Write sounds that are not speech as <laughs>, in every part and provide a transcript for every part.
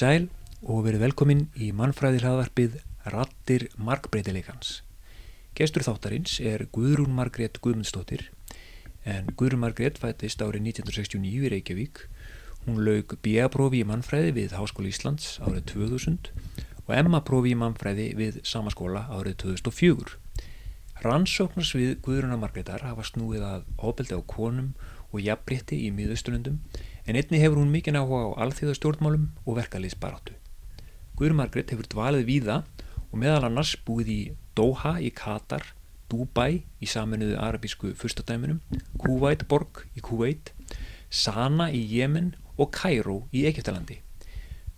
Komið sæl og verið velkomin í mannfræði hlaðvarpið Rattir markbreytileikans. Gestur þáttarins er Guðrún Margrét Guðmundsdóttir en Guðrún Margrét fættist árið 1969 í Reykjavík. Hún laug B.A.prófi í mannfræði við Háskóli Íslands árið 2000 og M.A.prófi í mannfræði við samaskóla árið 2004. Rannsóknars við Guðrúnar Margrétar hafa snúið að ofbeldi á konum og jafnbrytti í miðausturlundum en einni hefur hún mikinn áhuga á alþjóðastjórnmálum og verkaliðsbaráttu. Guðrún Margrét hefur dvalið víða og meðal annars búið í Doha í Katar, Dubai í saminuðu arabísku fyrstadæminum, Kuwait borg í Kuwait, Sana í Jemen og Cairo í Egiptalandi.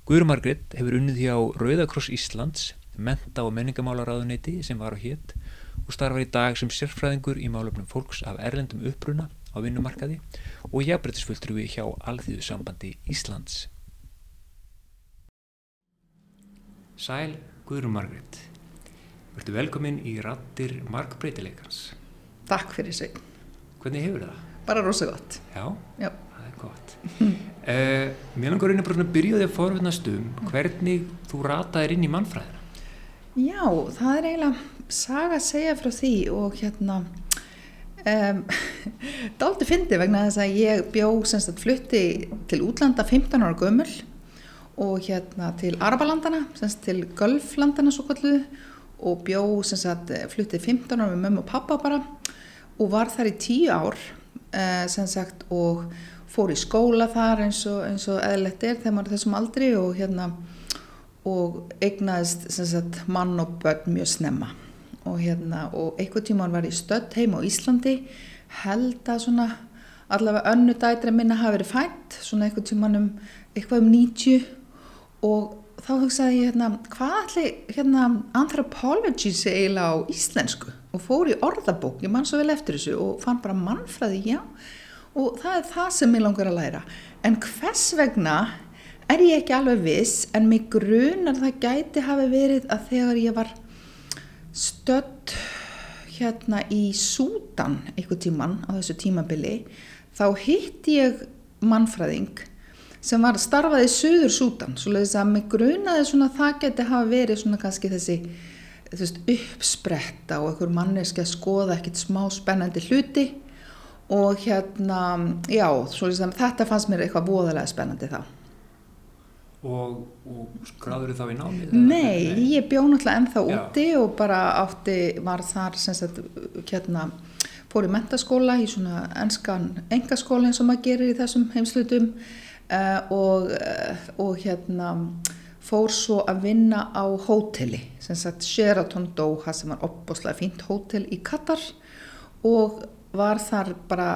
Guðrún Margrét hefur unnið hjá Rauðakross Íslands, menta- og menningamálaráðuneyti sem var á hétt og starfar í dag sem sérfræðingur í málöfnum fólks af erlendum uppruna á vinnumarkaði og jafnbrytisfulltrúi hjá Alþýðusambandi Íslands. Sæl Guðrún Margrét. Vertu velkomin í rattir markbreytileikans. Takk fyrir sig. Hvernig hefur það? Bara rosa gott. Já, Já. það er gott. uh, mér langar einu bara að byrja því að forvittnast um hvernig þú rataðir inn í mannfræðina. Já, það er eiginlega saga að segja frá því og hérna um, <laughs> daldi fyndi vegna þess að ég bjó semst að flutti til útlanda 15 ára gömul og hérna til Arabalandana, semst til Gulflandana svo kalluðu og bjó semst að flutti 15 ára með mömmu og pappa bara og var þar í 10 ár uh, semst sagt og fór í skóla þar eins og, eins og eðlegt er þegar maður er þessum aldri og hérna og eignaðist sagt, mann og börn mjög snemma og hérna og einhver tíma hann var í stödd heim á Íslandi held að svona allavega önnu dætri minna hafi verið fætt svona einhver tíma um eitthvað um 90 og þá hugsaði ég hérna hvað allir hérna anthropology sé eiginlega á íslensku? Og fór í orðabók, ég man svo vel eftir þessu og fann bara mannfræði, já. Og það er það sem ég langar að læra. En hvers vegna er ég ekki alveg viss en mig grunar það gæti hafi verið að þegar ég var stödd hérna í Sútan einhver tíman á þessu tímabili þá hitt ég mannfræðing sem var starfað í Suður Sútan svo leiðis að mig grunaði svona það geti hafi verið svona kannski þessi veist, uppspretta og einhver manneski að skoða ekkit smá spennandi hluti og hérna já, svo leiðis að þetta fannst mér eitthvað voðalega spennandi þá Og, og skráður þá í námið? Nei, ég bjó náttúrulega ennþá Já. úti og bara átti, var þar sem sagt, hérna, fór í mentaskóla í svona ennskan engaskóla eins og maður gerir í þessum heimslutum uh, og, uh, og hérna fór svo að vinna á hóteli, sem sagt Sheraton Doha sem var opboslega fínt hótel í Katar og var þar bara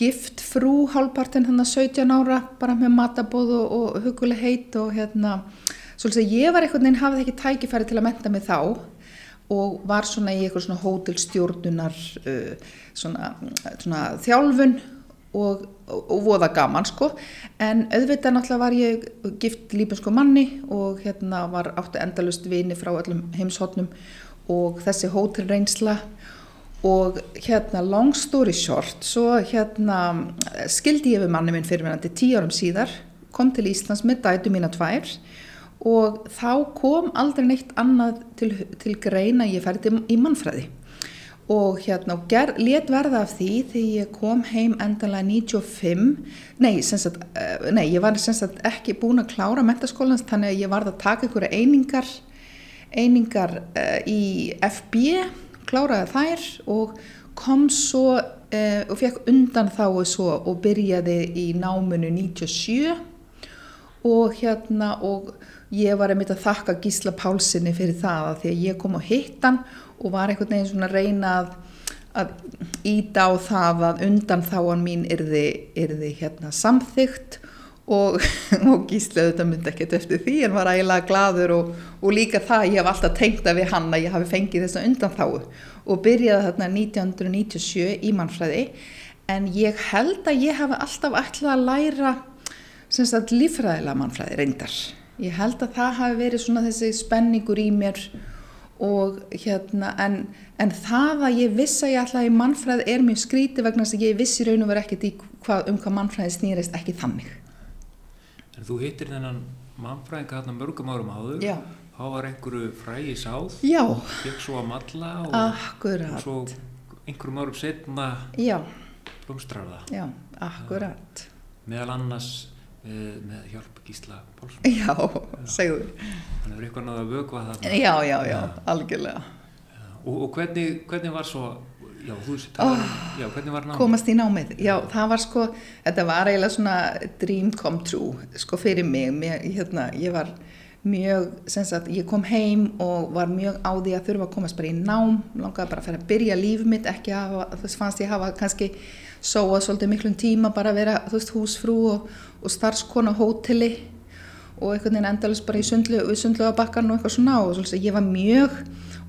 gift frú hálfpartinn hann að 17 ára bara með matabóð og, og huguleg heit og hérna svolítið ég var einhvern veginn hafði ekki tækifæri til að menta mig þá og var svona í eitthvað svona hótelstjórnunar uh, svona, svona þjálfun og, og, og voða gaman sko. En auðvitað náttúrulega var ég gift líbensku manni og hérna var áttu endalust vini frá öllum heimshotnum og þessi hótelreynsla og hérna long story short svo hérna skildi ég við manni minn fyrirverandi tíu árum síðar kom til Íslands með dætu mína tvær og þá kom aldrei neitt annað til, til greina ég færði í mannfræði. Og hérna og let verða af því þegar ég kom heim endanlega 95 nei, sagt, uh, nei ég var sagt, ekki búin að klára mentaskólans þannig að ég varð að taka einhverja einingar einingar uh, í FB kláraði þær og kom svo uh, og fekk undan þá og svo og byrjaði í náminu 97 og hérna og ég var einmitt að þakka Gísla Pálsini fyrir það að því að ég kom á hittan og var einhvern veginn svona að reyna að, íta á það að undan þáan mín yrði, yrði hérna samþygt og, <laughs> og Gísla auðvitað myndi ekkert eftir því en var ægilega gladur og, og líka það ég hef alltaf tengt að við hann að ég hafi fengið þessa undan þáu og byrjaði þarna 1997 í mannfræði en ég held að ég hafi alltaf ætlað að læra sem sagt lífræðilega mannfræði reyndar. Ég held að það hafi verið svona þessi spenningur í mér og hérna en, en það að ég viss að ég ætlaði í mannfræði er mjög skríti vegna þess að ég vissi raun og verið ekkert í hvað, um hvað mannfræði snýrist ekki þannig. En þú hittir þennan mannfræðinga hérna mörgum árum áður. Já. þá var einhverju frægi sáð. Já, fekk svo að malla og, og svo einhverjum árum setna Já, blómstrar það. Já, akkurat. meðal annars með, með hjálp Gísla Pálsson Já, segðu. þannig er eitthvað náða að vögva það Já, já, já, algjörlega. og, og hvernig, hvernig var svo já, þú veist, oh, já, hvernig var námið? komast í námið, já það var sko þetta var eiginlega svona dream come true sko fyrir mig, mér, hérna, ég var mjög, sem sagt ég kom heim og var mjög á því að þurfa að komast bara í nám, langaði bara að fyrir að byrja líf mitt, ekki að hafa, þess fannst ég hafa kannski sóað svolítið miklum tíma bara að vera, þú veist, húsfrú og, og starfskona hóteli og einhvern veginn endalist bara í sundlu, við sundluðabakkan og eitthvað svona og svolítið, ég var mjög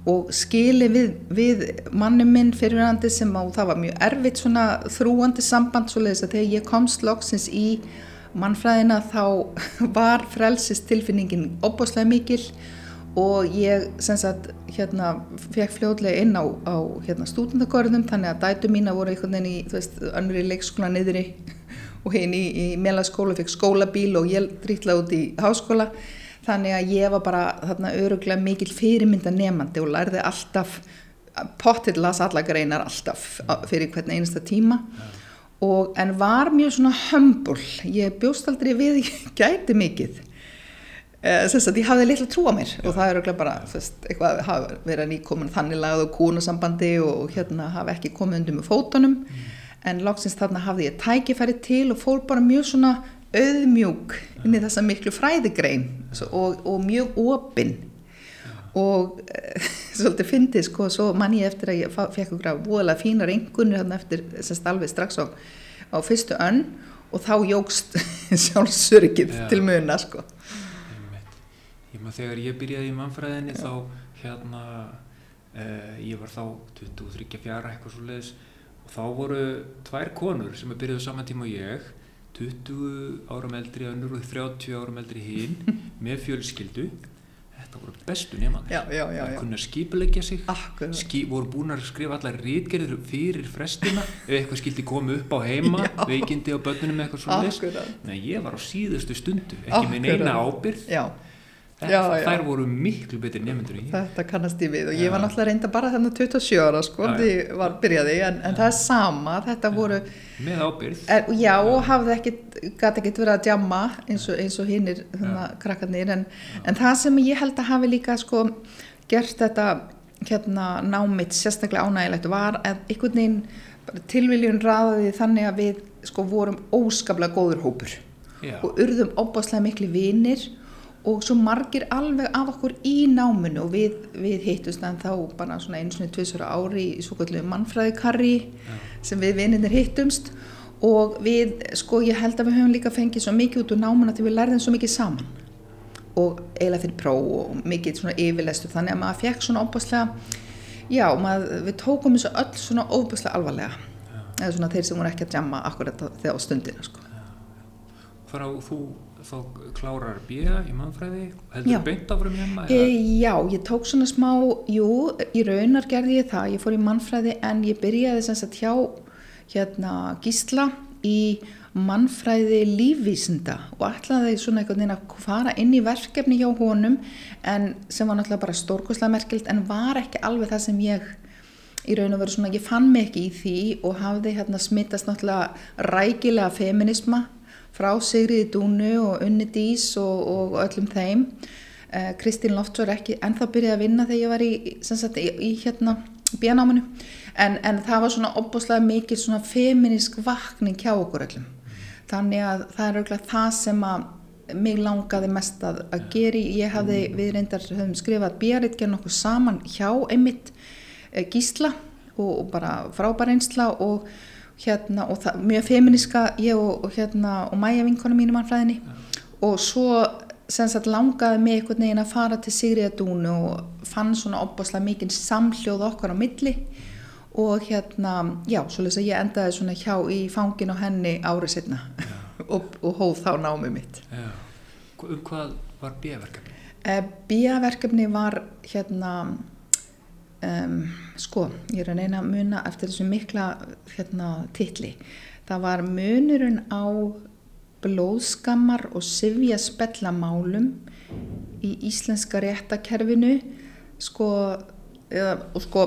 og skili við, við mannum minn fyrirvændi sem á það var mjög erfitt svona þrúandi samband svoleiðis að þegar ég komst loksins í mannfræðina þá <laughs> var frelsist tilfinningin opbáslega mikil og ég sem sagt hérna fekk fljóðlega inn á, á hérna stúdendakörðum þannig að dætu mína voru einhvern veginn í þú veist önnur í leikskóla niðri <laughs> og hinn í, í melaskóla fekk skólabíl og ég drítlaði út í háskóla þannig að ég var bara þarna öruglega mikil fyrirmynda nefandi og lærði alltaf pottill las alla greinar alltaf fyrir hvern einasta tíma og en var mjög svona hömbul ég bjóst aldrei við <laughs> gæti mikið þess að ég hafði litla trú á mér Já. og það er öruglega bara fyrst, eitthvað hafa verið nýkomin þannig lagað og kúnasambandi og hérna hafa ekki komið undir með fótunum mm. en loksins þarna hafði ég tækifæri til og fór bara mjög svona auðmjúk inn í þessa miklu fræðigrein og, og mjög opinn og e, <laughs> svolítið fyndið sko, svo mann ég eftir að ég fekk okkur voðalega fínar engunir hérna eftir að alveg strax á, á fyrstu önn og þá jógst <laughs> sjálfsörgið til muna sko. Ég maður þegar ég byrjaði í mannfræðinni Já. þá hérna eh, ég var þá 23-4 eitthvað svo leiðis og þá voru tvær konur sem er byrjuð saman tíma og ég 20 árum eldri önnur og 30 árum eldri hinn <laughs> með fjölskyldu. Þetta voru bestu nefnanir það kunna skipilegja sig. Ski, voru búin að skrifa allar rítgerður fyrir frestina ef eitthvað skildi koma upp á heima <laughs> já. veikindi á börnunum eitthvað svo leist Nei, ég var á síðustu stundu ekki Akkurat. með neina ábyrð já Já, þær voru miklu betur nefndur í þetta kannast ég við og ég var náttúrulega reynda bara þennan 27 ára sko því var byrjaði en, en það er sama þetta voru með ábyrð er, já og hafði ekkit gæti ekkit verið að djamma eins og, og hinnir krakkarnir en, en það sem ég held að hafi líka sko gert þetta hérna námitt sérstaklega ánægilegt var að einhvern veginn tilviljun ræði þannig að við sko vorum óskaplega góður hópur já. og urðum óbáslega miklu vinir og svo margir alveg af okkur í náminu og við, við hittumst en þá bara svona einu svona tvisara ári í svo kallu mannfræðikarri ja. sem við vininir hittumst og við, sko ég held að við höfum líka fengið svo mikið út úr náminu að við lærðum svo mikið saman og eiginlega fyrir próf og mikið svona yfirlestu þannig að maður fekk svona óbúslega já, maður, við tókum þessu öll svona óbúslega alvarlega ja. eða svona þeir sem voru ekki að djama akkurat þegar á stundina sko. ja. Frá þú þá klárar bíða í mannfræði? Heldur beint áfram hjá e, Já, ég tók svona smá jú, í raunar gerði ég það. Ég fór í mannfræði en ég byrjaði sem sagt hjá hérna Gísla í mannfræði lífvísinda og ætlaði svona einhvern veginn að fara inn í verkefni hjá honum en sem var náttúrulega bara stórkoslega merkilt en var ekki alveg það sem ég í raun og veru svona, ég fann mig ekki í því og hafði hérna smittast náttúrulega rækilega feminisma frá Sigriði Dúnu og Unni Dís og, og öllum þeim. Uh, Kristín Loftsvör ekki ennþá byrjaði að vinna þegar ég var í, sagt, í, í hérna bíanáminu en, en það var svona opbúslega mikið svona feminisk vakning hjá okkur öllum. Þannig að það er auðvitað það sem að mig langaði mest að, að gera ég hafði, við reyndar höfum skrifað bíaritt gerð nokkuð saman hjá einmitt eh, gísla og, og bara frábær einsla og hérna, og það, mjög feminiska ég og, og, hérna, og mæja vinkona mínum á hlæðinni ja. og svo sagt, langaði mig einhvern veginn að fara til Sigriðadúnu og fann svona opbáslega mikið samhljóð okkar á milli og hérna, já, svolítið að ég endaði svona hjá í fangin og henni árið setna ja. <laughs> og, og hóð þá námið mitt ja. Um hvað var bíaverkefni? Eh, bíaverkefni var hérna um, sko, ég er að neina að muna eftir þessu mikla hérna, tilli það var munurinn á blóðskammar og sifja spellamálum í íslenska réttakerfinu sko, eða, og sko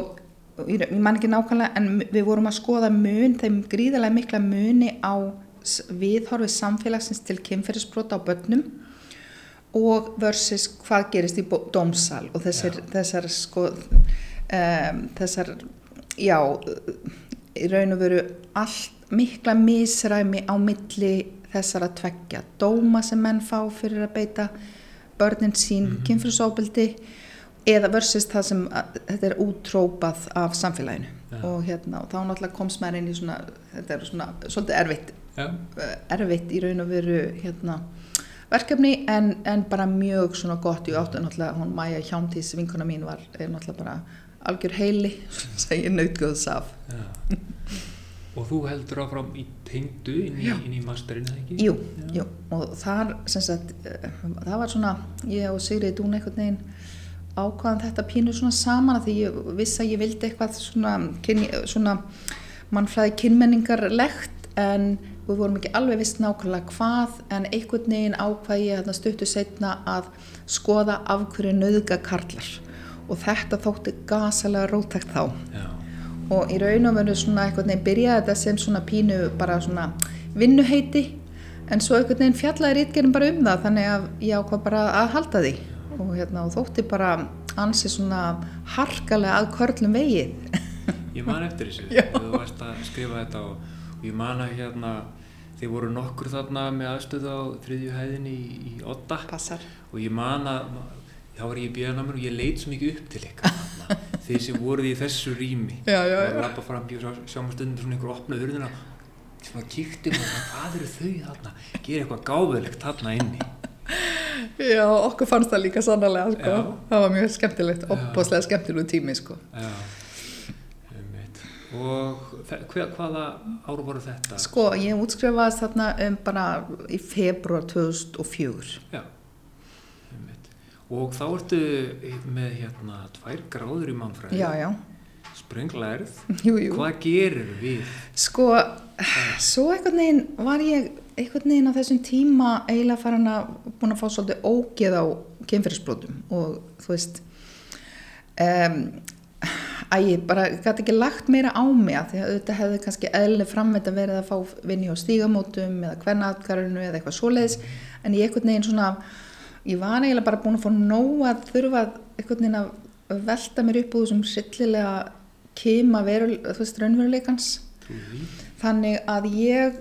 ég, man ekki nákvæmlega en við vorum að skoða mun, þeim gríðarlega mikla muni á viðhorfið samfélagsins til kynferðisbrota á börnum og versus hvað gerist í dómsal og þessar, þessar sko um, þessar já í raun og veru allt mikla misræmi á milli þessar að tveggja dóma sem menn fá fyrir að beita börnin sín mm -hmm. kynfrúsóbildi eða versus það sem að, þetta er útrópað af samfélaginu ja. og, hérna, og þá náttúrulega komst maður inn í svona þetta er svona svolítið erfitt ja. erfitt í raun og veru hérna, verkefni en, en bara mjög svona gott í áttu náttúrulega hún Maja Hjántís vinkona mín var náttúrulega bara algjör heili <laughs> sem ég nautgóðs af. Og þú heldur áfram í tengdu inn í, inn í masterinu, ekki? Jú, jú, og þar sem sagt, eh, það var svona ég og Sigriði Dún einhvern veginn ákvaðan þetta pínu svona saman að því ég vissi að ég vildi eitthvað svona, svona mannfræði kynmenningarlegt en við vorum ekki alveg vist nákvæmlega hvað en einhvern veginn ákvaði ég stuttu setna að skoða af hverju nöðga karlar og þetta þótti gasalega rótækt þá. Já. og í raun og veru svona einhvern veginn byrjaði þetta sem svona pínu bara svona vinnuheiti en svo einhvern veginn fjallaði rítgerðin bara um það þannig að ég ákvað bara að halda því. Og, hérna, og þótti bara ansi svona harkalega að körlum vegið. <laughs> Ég man eftir þessu þú varst að skrifa þetta og, og ég man að hérna þið voru nokkur þarna með aðstöðu á þriðju hæðinni í, í Otta Passar. og ég man að þá var ég í bíðanamur og ég leit svo mikið upp til eitthvað <laughs> þeir sem voruð í þessu rými. Já, já, og lappa fram í sjámastundur svona einhver opnað urðina. Sem að kíkti og hvað eru þau þarna? Gera eitthvað gáðilegt þarna inni. <laughs> Já, okkur fannst það líka sannlega sko. það var mjög skemmtilegt, opbáslega skemmtilegu tími sko. Já, og hver, hvaða áru voru þetta? Sko, ég útskrifaðist þarna um bara í februar 2004 Já, og þá ertu með hérna tvær gráður í mannfræði. Já, já. Sprönglærið, hvað gerir við? Sko, svo eitthvað neginn var ég einhvern veginn á þessum tíma eiginlega farin að búin að fá svolítið ógeð á kemfyrirsbrotum og þú veist um, að ég bara gæti ekki lagt meira á mig að því að auðvitað hefði kannski eðlileg framveit að verið að fá vinni á stígamótum eða hvernatkarinu eða eitthvað svoleiðis. En ég einhvern veginn svona ég var eiginlega bara búin að fá nóg að þurfa einhvern veginn að velta mér upp úr þessum sillilega kema veru, þú veist, raunveruleikans. Þannig að ég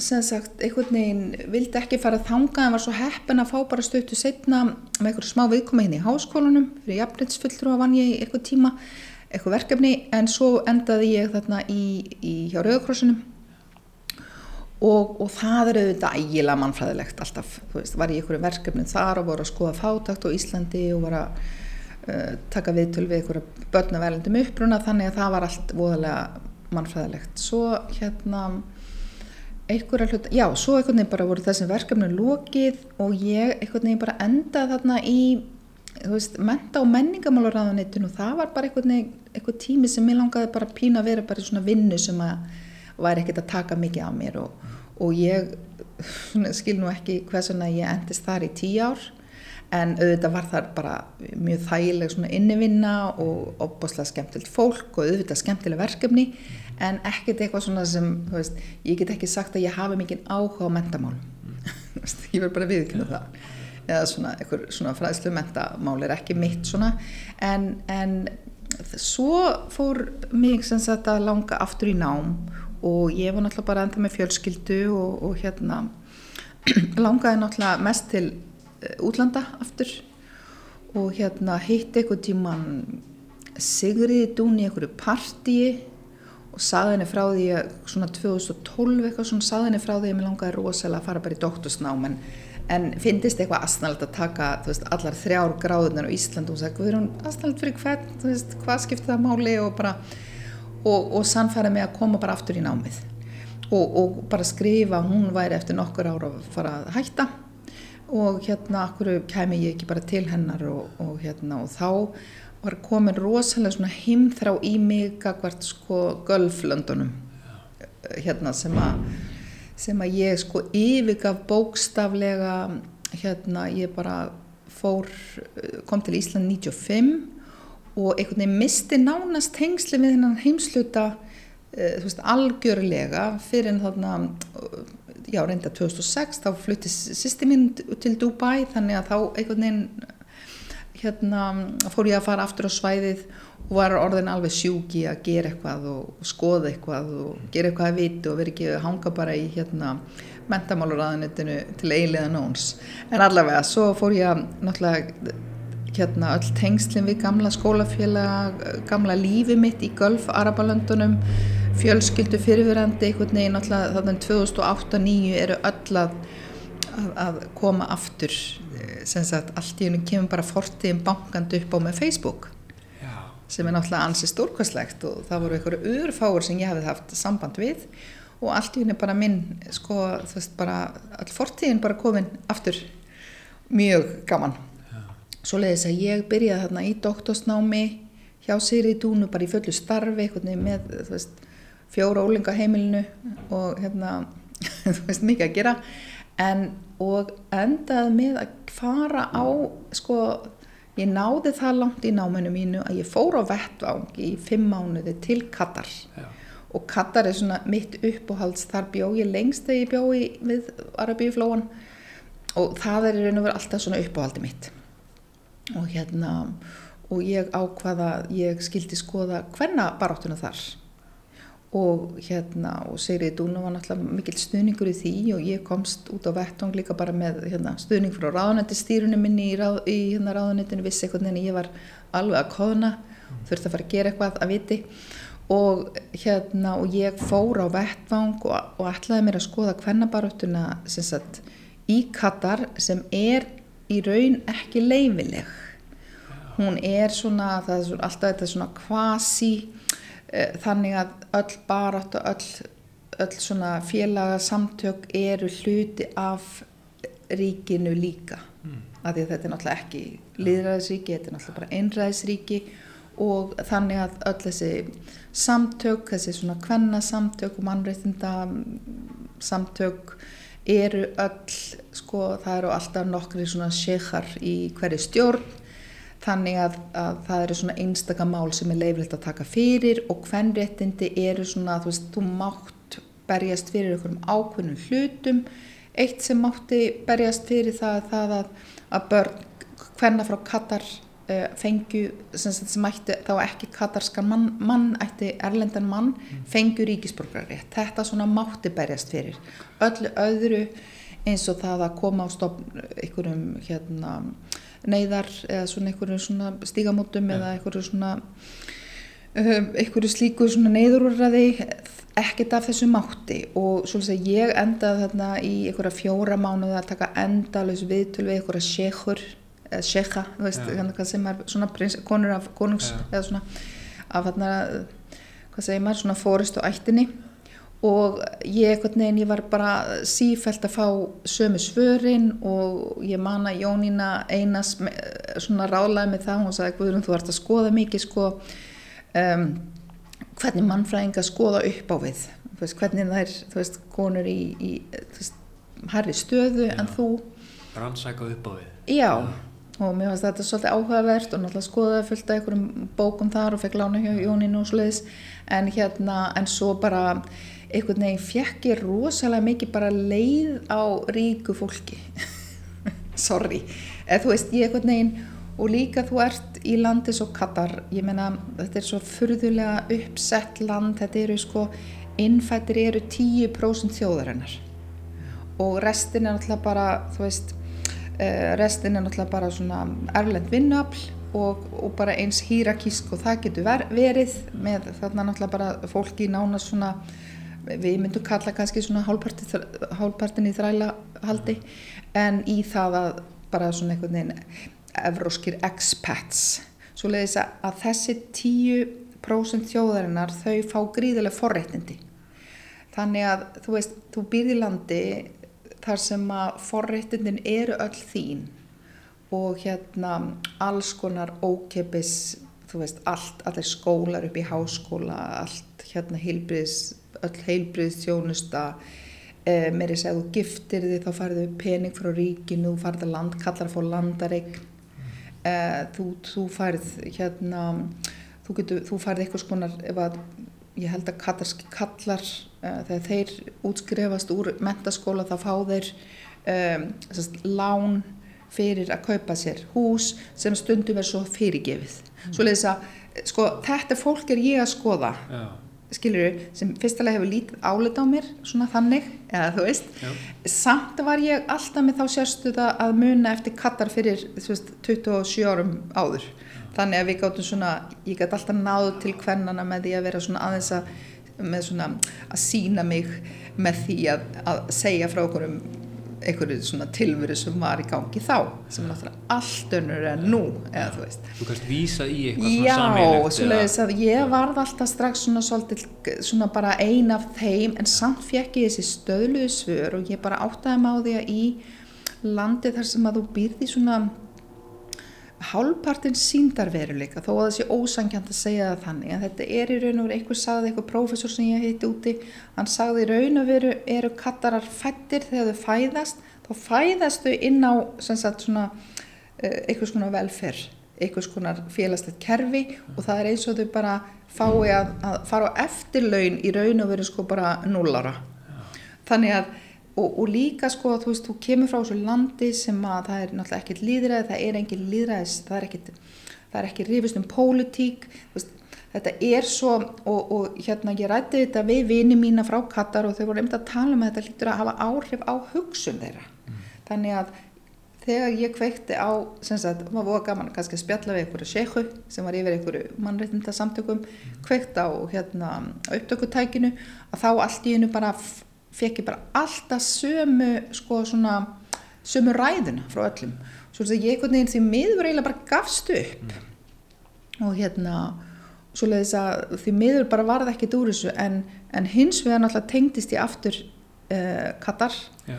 sem sagt, einhvern veginn vildi ekki fara þanga en var svo heppin að fá bara stöttu setna með eitthvað smá viðkoma inn í háskólanum. Fyrir jafnbrynsfulltrú að vann ég eitthvað tíma eitthvað verkefni en svo endaði ég þarna í, í hjá Rauðakrossunum og, og það er auðvitað ægila mannfræðilegt alltaf, þú veist, var ég í einhverju verkefni þar og voru að skoða fátakt á Íslandi og var að uh, taka viðtöl við einhverju börnaverlendum uppbruna þannig að það var allt voðalega mannfræðilegt. Svo hérna einhverja hlut, já, svo einhvern veginn bara voru þessum verkefnum lókið og ég einhvern veginn bara endaði þarna í, þú veist, menta og menningamálurraðanitun og það var bara einhvern veginn, einhvern tími sem ég langaði bara pína að vera bara í svona vinnu sem að væri ekkert að taka mikið á mér og, og ég <laughs> skil nú ekki hversuna ég endist þar í tíu ár en auðvitað var það bara mjög þægileg svona innivinna og opboslega skemmtilt fólk og auðvitað skemmtileg verkefni en ekkert eitthvað svona sem veist, ég get ekki sagt að ég hafi mikið áhuga á mentamál <laughs> ég verð bara viðkynna ja. það. Eða svona, svona fræðslu mentamál er ekki mitt svona. En, en svo fór mig sem sagt að langa aftur í nám og ég var náttúrulega bara enda með fjölskyldu og, og hérna <clears throat> langaði náttúrulega mest til eh, útlanda aftur. Og hérna heitti eitthvað tíman Sigriði dún í einhverju partíi og saði henni frá því að svona 2012 eitthvað svona saði henni frá því að mér langaði rosalega að fara bara í doktorsnám. En, en finnist eitthvað asnald að taka veist, allar þrjár gráðunar á Ísland og sagði við erum asnald fyrir hvern? Veist, hvað skiptir það máli? Og bara og, og sannfæði mig að koma bara aftur í námið. Og, og bara skrifa hún væri eftir nokkur ára að fara að hætta. Og hérna akkur kemi ég ekki bara til hennar og, og hérna og þá var komin rosalega svona heimþrá í mig hvert sko gölflöndunum hérna sem að sem að ég sko yfirgaf bókstaflega hérna ég bara fór, kom til Ísland 95 og einhvern veginn misti nánast hengsli við hennan heimsluta uh, þú veist algjörlega fyrir en þarna já reynda 2006 þá flutti sýsti mín til Dubai þannig að þá einhvern veginn hérna fór ég að fara aftur á svæðið og var orðin alveg sjúki að gera eitthvað og skoða eitthvað og gera eitthvað að viti og veri ekki að hanga bara í hérna mentamáluraðanitinu til eiginlega nóns en allavega svo fór ég að náttúrulega hérna öll tengslinn við gamla skólafélag gamla lífi mitt í Gulf Arabalöndunum fjölskyldu fyrirverandi einhvern veginn alltaf þannig 2008-2009 eru öll að, að, að koma aftur sem sagt allt í húnum kemur bara fortiðin bankand upp á með Facebook sem er náttúrulega ansi stórkvæslegt og það voru einhverju urfáur sem ég hefði haft samband við og allt í húnum bara minn sko þú veist bara all fortiðin bara komin aftur mjög gaman. Svo leiðis að ég byrjaði þarna í doktorsnámi hjá Siri Dúnu bara í fullu starfi með veist, fjóra ólinga heimilinu og hérna <laughs> þú veist mikið að gera. En og endaði með að fara á sko, ég náði það langt í náminu mínu að ég fór á vettvang í fimm mánuði til Katar. Já. og Katar er svona mitt uppóhalds þar bjó ég lengst þegar ég bjó í við Arabíuflóan og það er í raun og verið alltaf svona uppóhaldi mitt og hérna og ég ákvaða, ég skildi skoða hvenna baráttuna þar. Og hérna og Segrið Dúna var náttúrulega mikil stuðningur í því og ég komst út á vettong líka bara með hérna, stuðning frá ráðnættistýrunum minni í, ráð, í hérna, ráðnættinu vissi eitthvað en ég var alveg að kóðna þurfti að fara að gera eitthvað að viti. Og hérna og ég fór á vettvang og, og ætlaði mér að skoða sagt í Katar sem er í raun ekki leifileg hún er svona, það er alltaf þetta svona kvasi Eh, þannig að öll barátt og öll, öll svona félagasamtök eru hluti af ríkinu líka. Mm. af því að þetta er náttúrulega ekki liðræðisríki, þetta er náttúrulega bara einræðisríki. Og þannig að öll þessi samtök, þessi svona kvennasamtök og mannreitinda samtök eru öll, sko það eru alltaf nokkri svona sékar í hverju stjórn þannig að, að það eru svona einstaka mál sem er leifilegt að taka fyrir og hvernréttindi eru svona þú veist, þú mátt berjast fyrir einhverjum ákveðnum hlutum. Eitt sem mátti berjast fyrir það, það að, að börn hvenna frá Katar fengju sem, sem ætti þá ekki katarskan mann, mann ætti erlendan mann mm. fengju ríkisborgarrétt þetta svona mátti berjast fyrir öllu öðru eins og það að koma á stofn einhverjum hérna neyðar eða svona einhverju svona stígamótum ja. eða einhverju svona um, einhverju slíku svona neyðurúrraði ekkert af þessu mátti og svolítið að ég endaði þarna í einhverja fjóra mánuði að taka endalus viðtöl við einhverja sjekhur eða sjekha, þú veist, ja. hvað sem er svona prins, konur af konungs ja. eða svona af þarna, hvað segir maður, svona fórist og ættinni og ég eitthvað neginn, ég var bara sífælt að fá sömu svörin og ég man að Jónína einas svona ráðlaði með það, hún sagði Guðrún þú ert að skoða mikið sko um, hvernig mannfræðinga skoða upp á við, veist, hvernig það er þú veist, konur í, í veist, herri stöðu Já. en þú Rannsæka upp á við Já, Já. Og mér finnst þetta svolítið áhugavert og náttúrulega skoðaði fullt af einhverjum bókum þar og fekk lána hjá Jónínu og sluðis en hérna, en svo bara einhvern veginn fekk ég rosalega mikið bara leið á ríku fólki. <laughs> Sorry, eða þú veist ég einhvern veginn og líka þú ert í landi svo Katar, ég meina þetta er svo furðulega uppsett land. Þetta eru sko, innfættir eru 10% þjóðarinnar. Og restin er náttúrulega bara þú veist, uh, restin er náttúrulega bara svona erlend vinnuafl og, og bara eins hýrakísk og það getur ver, verið með þarna náttúrulega bara fólki nána svona við myndum kalla kannski svona hálfpartin í þræla haldi en í það að bara svona einhvern veginn evróskir expats. Svo leiðis að þessi 10% þjóðarinnar þau fá gríðilega forreitindi þannig að þú veist, þú býrði landi þar sem að forreitindin eru öll þín og hérna alls konar ókeppis þú veist, allt, allir skólar upp í háskóla allt hérna heilbriðs öll heilbriðstjónusta e, mér er að segja þú giftir þig þá færðu pening frá ríkinu, þú færðu land, kallar að fá landareign. E, þú, þú færð hérna þú, getur, þú færð eitthvað skonar ef að ég held að katarski kallar e, þegar þeir útskrefast úr mentaskóla þá fá þeir um, sest, lán fyrir að kaupa sér hús sem stundum er svo fyrirgefið mm. svo leiðis að sko, þetta fólk er ég að skoða Já. skilur sem fyrstulega hefur lítið álit á mér svona þannig, eða þú veist Já. samt var ég alltaf með þá sérstuða að muna eftir kattar fyrir veist, 27 árum áður þannig að við gáttum svona, ég gæti alltaf náðu til hvernana með því að vera svona aðeins að með svona að sína mig með því að, að segja frá okkur um einhverju svona tilveru sem var í gangi þá sem er náttúrulega allt önnur en nú eða þú veist. Þú kannst vísa í eitthvað svona Já, sammeilegt svoleiðis að ég varð alltaf strax svona svolítið svona bara ein af þeim en samt fekk ég þessi stöðluðu svör og ég bara áttaði því að í landi þar sem að þú býrði svona hálfpartin síndarveruleika þó að það sé ósangjant að segja það þannig en þetta er í raun og veru einhver sagði eitthvað prófessor sem ég heiti úti hann sagði í raun og veru eru kattarar fættir þegar þau fæðast þá fæðast þau inn á sagt svona eh, eitthvað svona velferð eitthvað svona félagslegt kerfi og það er eins og þau bara fái að, að fara á eftirlaun í raun og veru sko bara núlara þannig að og, og líka sko þú veist þú kemur frá þessu landi sem að það er náttúrulega ekkert líðræði það er engin líðræðis það er ekkert það er ekki rifist um pólitík þetta er svo og, og hérna ég rætti þetta við vini mína frá Katar og þau voru einmitt að tala um að þetta lítur að hafa áhrif á hugsun þeirra mm. þannig að þegar ég kveikti á sem sagt, maður voru gaman kannski að spjalla við einhverju sekhu sem var yfir einhverju mannreitinda samtökum kveikt á hérna upptökutækinu að þá allt í hennu bara fekk ég bara alltaf sömu sko svona sömu ræðuna frá öllum. Svo að ég einhvern veginn því miður eiginlega bara gafst upp. Mm. og hérna svo leiðis að því miður bara varði ekkit úr þessu en, en hins vegar náttúrulega tengdist ég aftur uh, Katar. Já.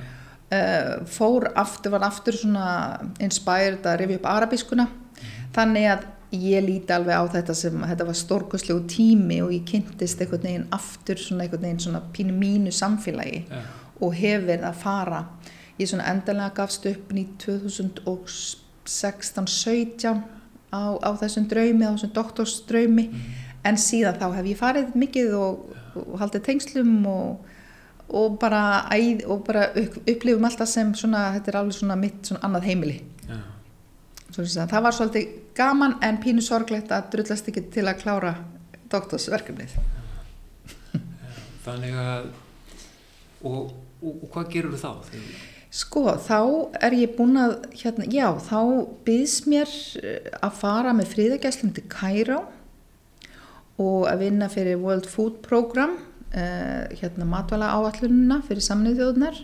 uh, fór aftur, var aftur svona inspired að rifja upp arabískuna. Þannig að ég líti alveg á þetta sem þetta var stórkoslegu tími og ég kynntist einhvern veginn aftur svona einhvern veginn svona pínu mínu samfélagi Já. og hef verið að fara. Ég svona endalega gafst upp í 2016-17 á, á þessum draumi, á þessum doktorsdraumi. En síðan þá hef ég farið mikið og, og haldið tengslum og, og bara, æð, og bara upp, upplifum alltaf sem svona, þetta er alveg svona mitt svona annað heimili það var svolítið gaman en pínu sorglegt að drullast ekki til að klára doktorsverkefnið <laughs> Þannig að og, og, og hvað gerur þú þá? Sko, þá er ég búin að, hérna, já, þá byðs mér eh, að fara með fríðagæslum til Cairo og að vinna fyrir World Food Program, uh, hérna matvæla áallununa fyrir samnið þjóðunar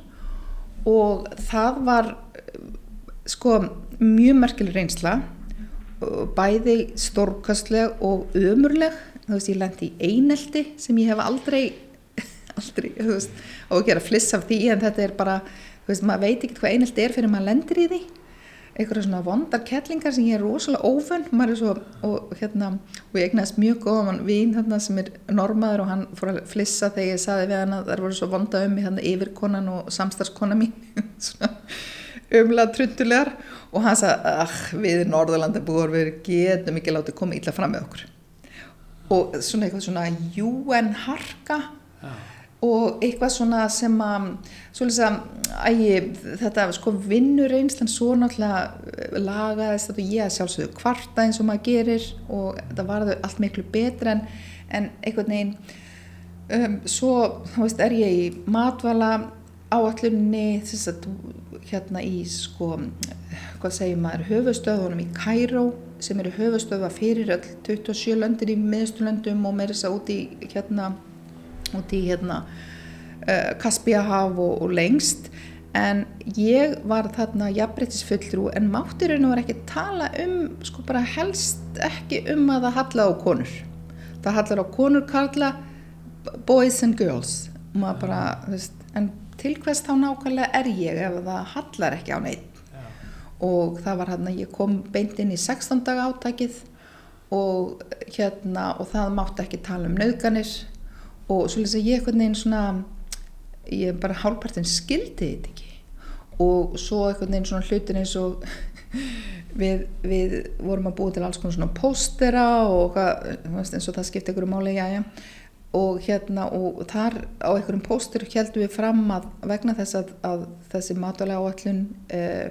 og það var, sko, mjög merkileg reynsla, bæði stórkastleg og ömurleg, þú veist, ég lendi í einelti sem ég hef aldrei, <laughs> aldrei, þú veist, og ekki að fliss af því en þetta er bara, þú veist, maður veit ekki hvað einhelti er fyrir maður lendir í því. Eitthvað svona vondar kettlingar sem ég er rosalega ófönn maður er svo, og hérna og ég egnaðist mjög góðan vín þarna sem er normaður og hann fór að flissa þegar ég saði við hann að það voru svo vonda um mig hann yfirkonan og samstarfskona mín <laughs> svona umlað trundulegar og hann sagði, við í Norðurlanda búar við getum ekki látið koma illa fram með okkur og svona eitthvað svona UN harka Já. og eitthvað svona sem að svolítið að æg, þetta sko vinnur einslan svo náttúrulega lagaðist þetta ég að sjálfsögðu kvarta eins og maður gerir og þetta varðu allt miklu betra en, en einhvern veginn um, svo þá veist er ég í matvala áallunni hérna í sko hvað segir maður höfustöðunum í Kæró sem eru höfustöða fyrir öll 27 löndir í miðsturlöndum og með þess að út í hérna út í hérna uh, Kaspíahaf og, og lengst. En ég var þarna jafnbreytisfulltrú en mátturinn var ekki tala um sko bara helst ekki um að það halla á konur. Það hallar á konur karla boys and girls. Bara, veist, en til hvers þá nákvæmlega er ég ef það hallar ekki á neitt Já. og það var hérna, ég kom beint inn í 16 daga átækið og hérna og það mátti ekki tala um nöðganir og svolítið að ég einhvern veginn svona ég bara hálfpartin skildi þetta ekki. Og svo einhvern veginn svona hlutin eins og <laughs> við, við vorum að búa til alls konar svona póstera og hvað, eins og það skipti einhverju máli, já já og hérna og þar á einhverjum póster heldum við fram að vegna þess að, að þessi mátalega áallun eh,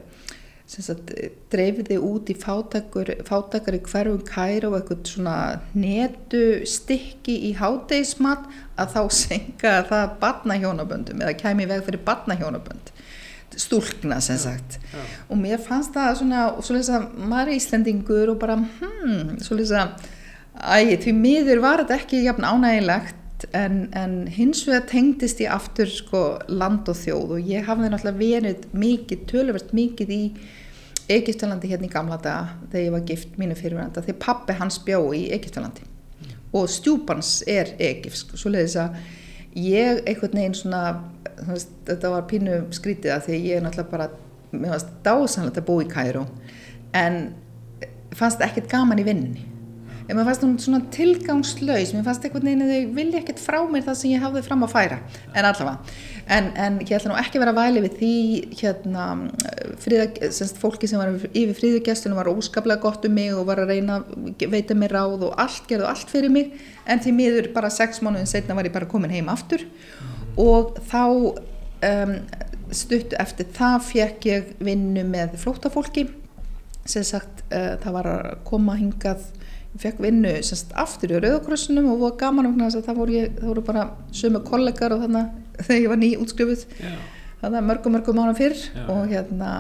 dreifiði út í fátakar í hverjum kæra og eitthvað svona netu stykki í hátegismat að þá <laughs> senka það barnahjónaböndum eða kæmi veg fyrir barnahjónabönd stúlkna sem sagt já, já. og mér fannst það svona og svo lýsa maður er íslendingur og bara hmm, svo æg því miður var þetta ekki jafn ánægilegt en, en hins vegar tengdist ég aftur sko land og þjóð og ég hafði náttúrulega verið mikið, töluvert mikið í Egiptalandi hérna í gamla daga þegar ég var gift mínu fyrirveranda þegar pappi hans bjó í Egiptalandi mm. og stjúpans er egipsk svo leiðis að ég einhvern veginn svona veist, þetta var pínu skrítið að því ég er náttúrulega bara mér fannst dásanlega að bú í Kæró en fannst ekkert gaman í vinninni en mér fannst hún svona tilgangslaus. Mér fannst einhvern veginn að þau vilja ekkert frá mér það sem ég hafði fram að færa en allavega, en, en ég ætla nú ekki að vera væli við því hérna friða, semst fólki sem var yfir fríðugjastunum var óskaplega gott um mig og var að reyna að veita mér ráð og allt, gerðu allt fyrir mig. En því miður bara sex mánuðin setna var ég bara komin heim aftur. Og þá um, stuttu eftir það fekk ég vinnu með flóttafólki. Sem sagt uh, það var að koma hingað fekk vinnu semst, aftur í Rauðakrossunum og var gaman um þess að það voru, ég, það voru bara sömu kollegar og þannig <laughs> þegar ég var ný útskrifuð þannig að mörgum mörgum ára fyrr Já. og hérna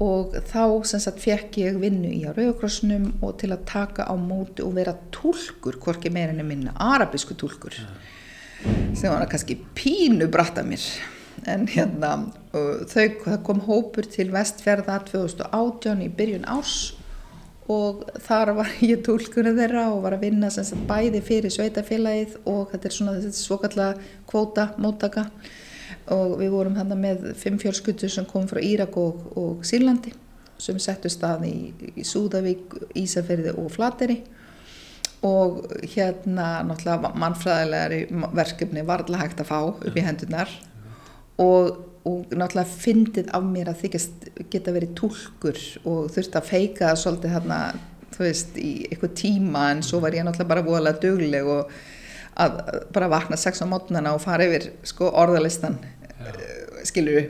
og þá sem sagt fekk ég vinnu í Rauðakrossunum og til að taka á móti og vera tólkur, hvorki meirinni minna arabisku tólkur sem var kannski pínu bratta mér. En hérna þau, það kom hópur til vestferða 2018 í byrjun ás og þar var <laughs> ég tólkunni þeirra og var að vinna sagt, bæði fyrir sveitafélagið og þetta er svona þessi svokallega kvóta móttaka. Og við vorum hann með fimm fjölskutur sem kom frá Írak og, og Sýrlandi sem settu stað í, í Súðavík, Ísafyrði og Flateri og hérna náttúrulega mannfræðilegari verkefni var alltaf hægt að fá upp í hendunar og og náttúrulega fyndið af mér að þykast geta verið tólkur og þurfti að feika svolítið hérna, þú veist, í eitthvað tíma en svo var ég náttúrulega bara voðalega dögleg og að bara vakna sex á mótnana og fara yfir sko orðalistan ja. Eh, skilur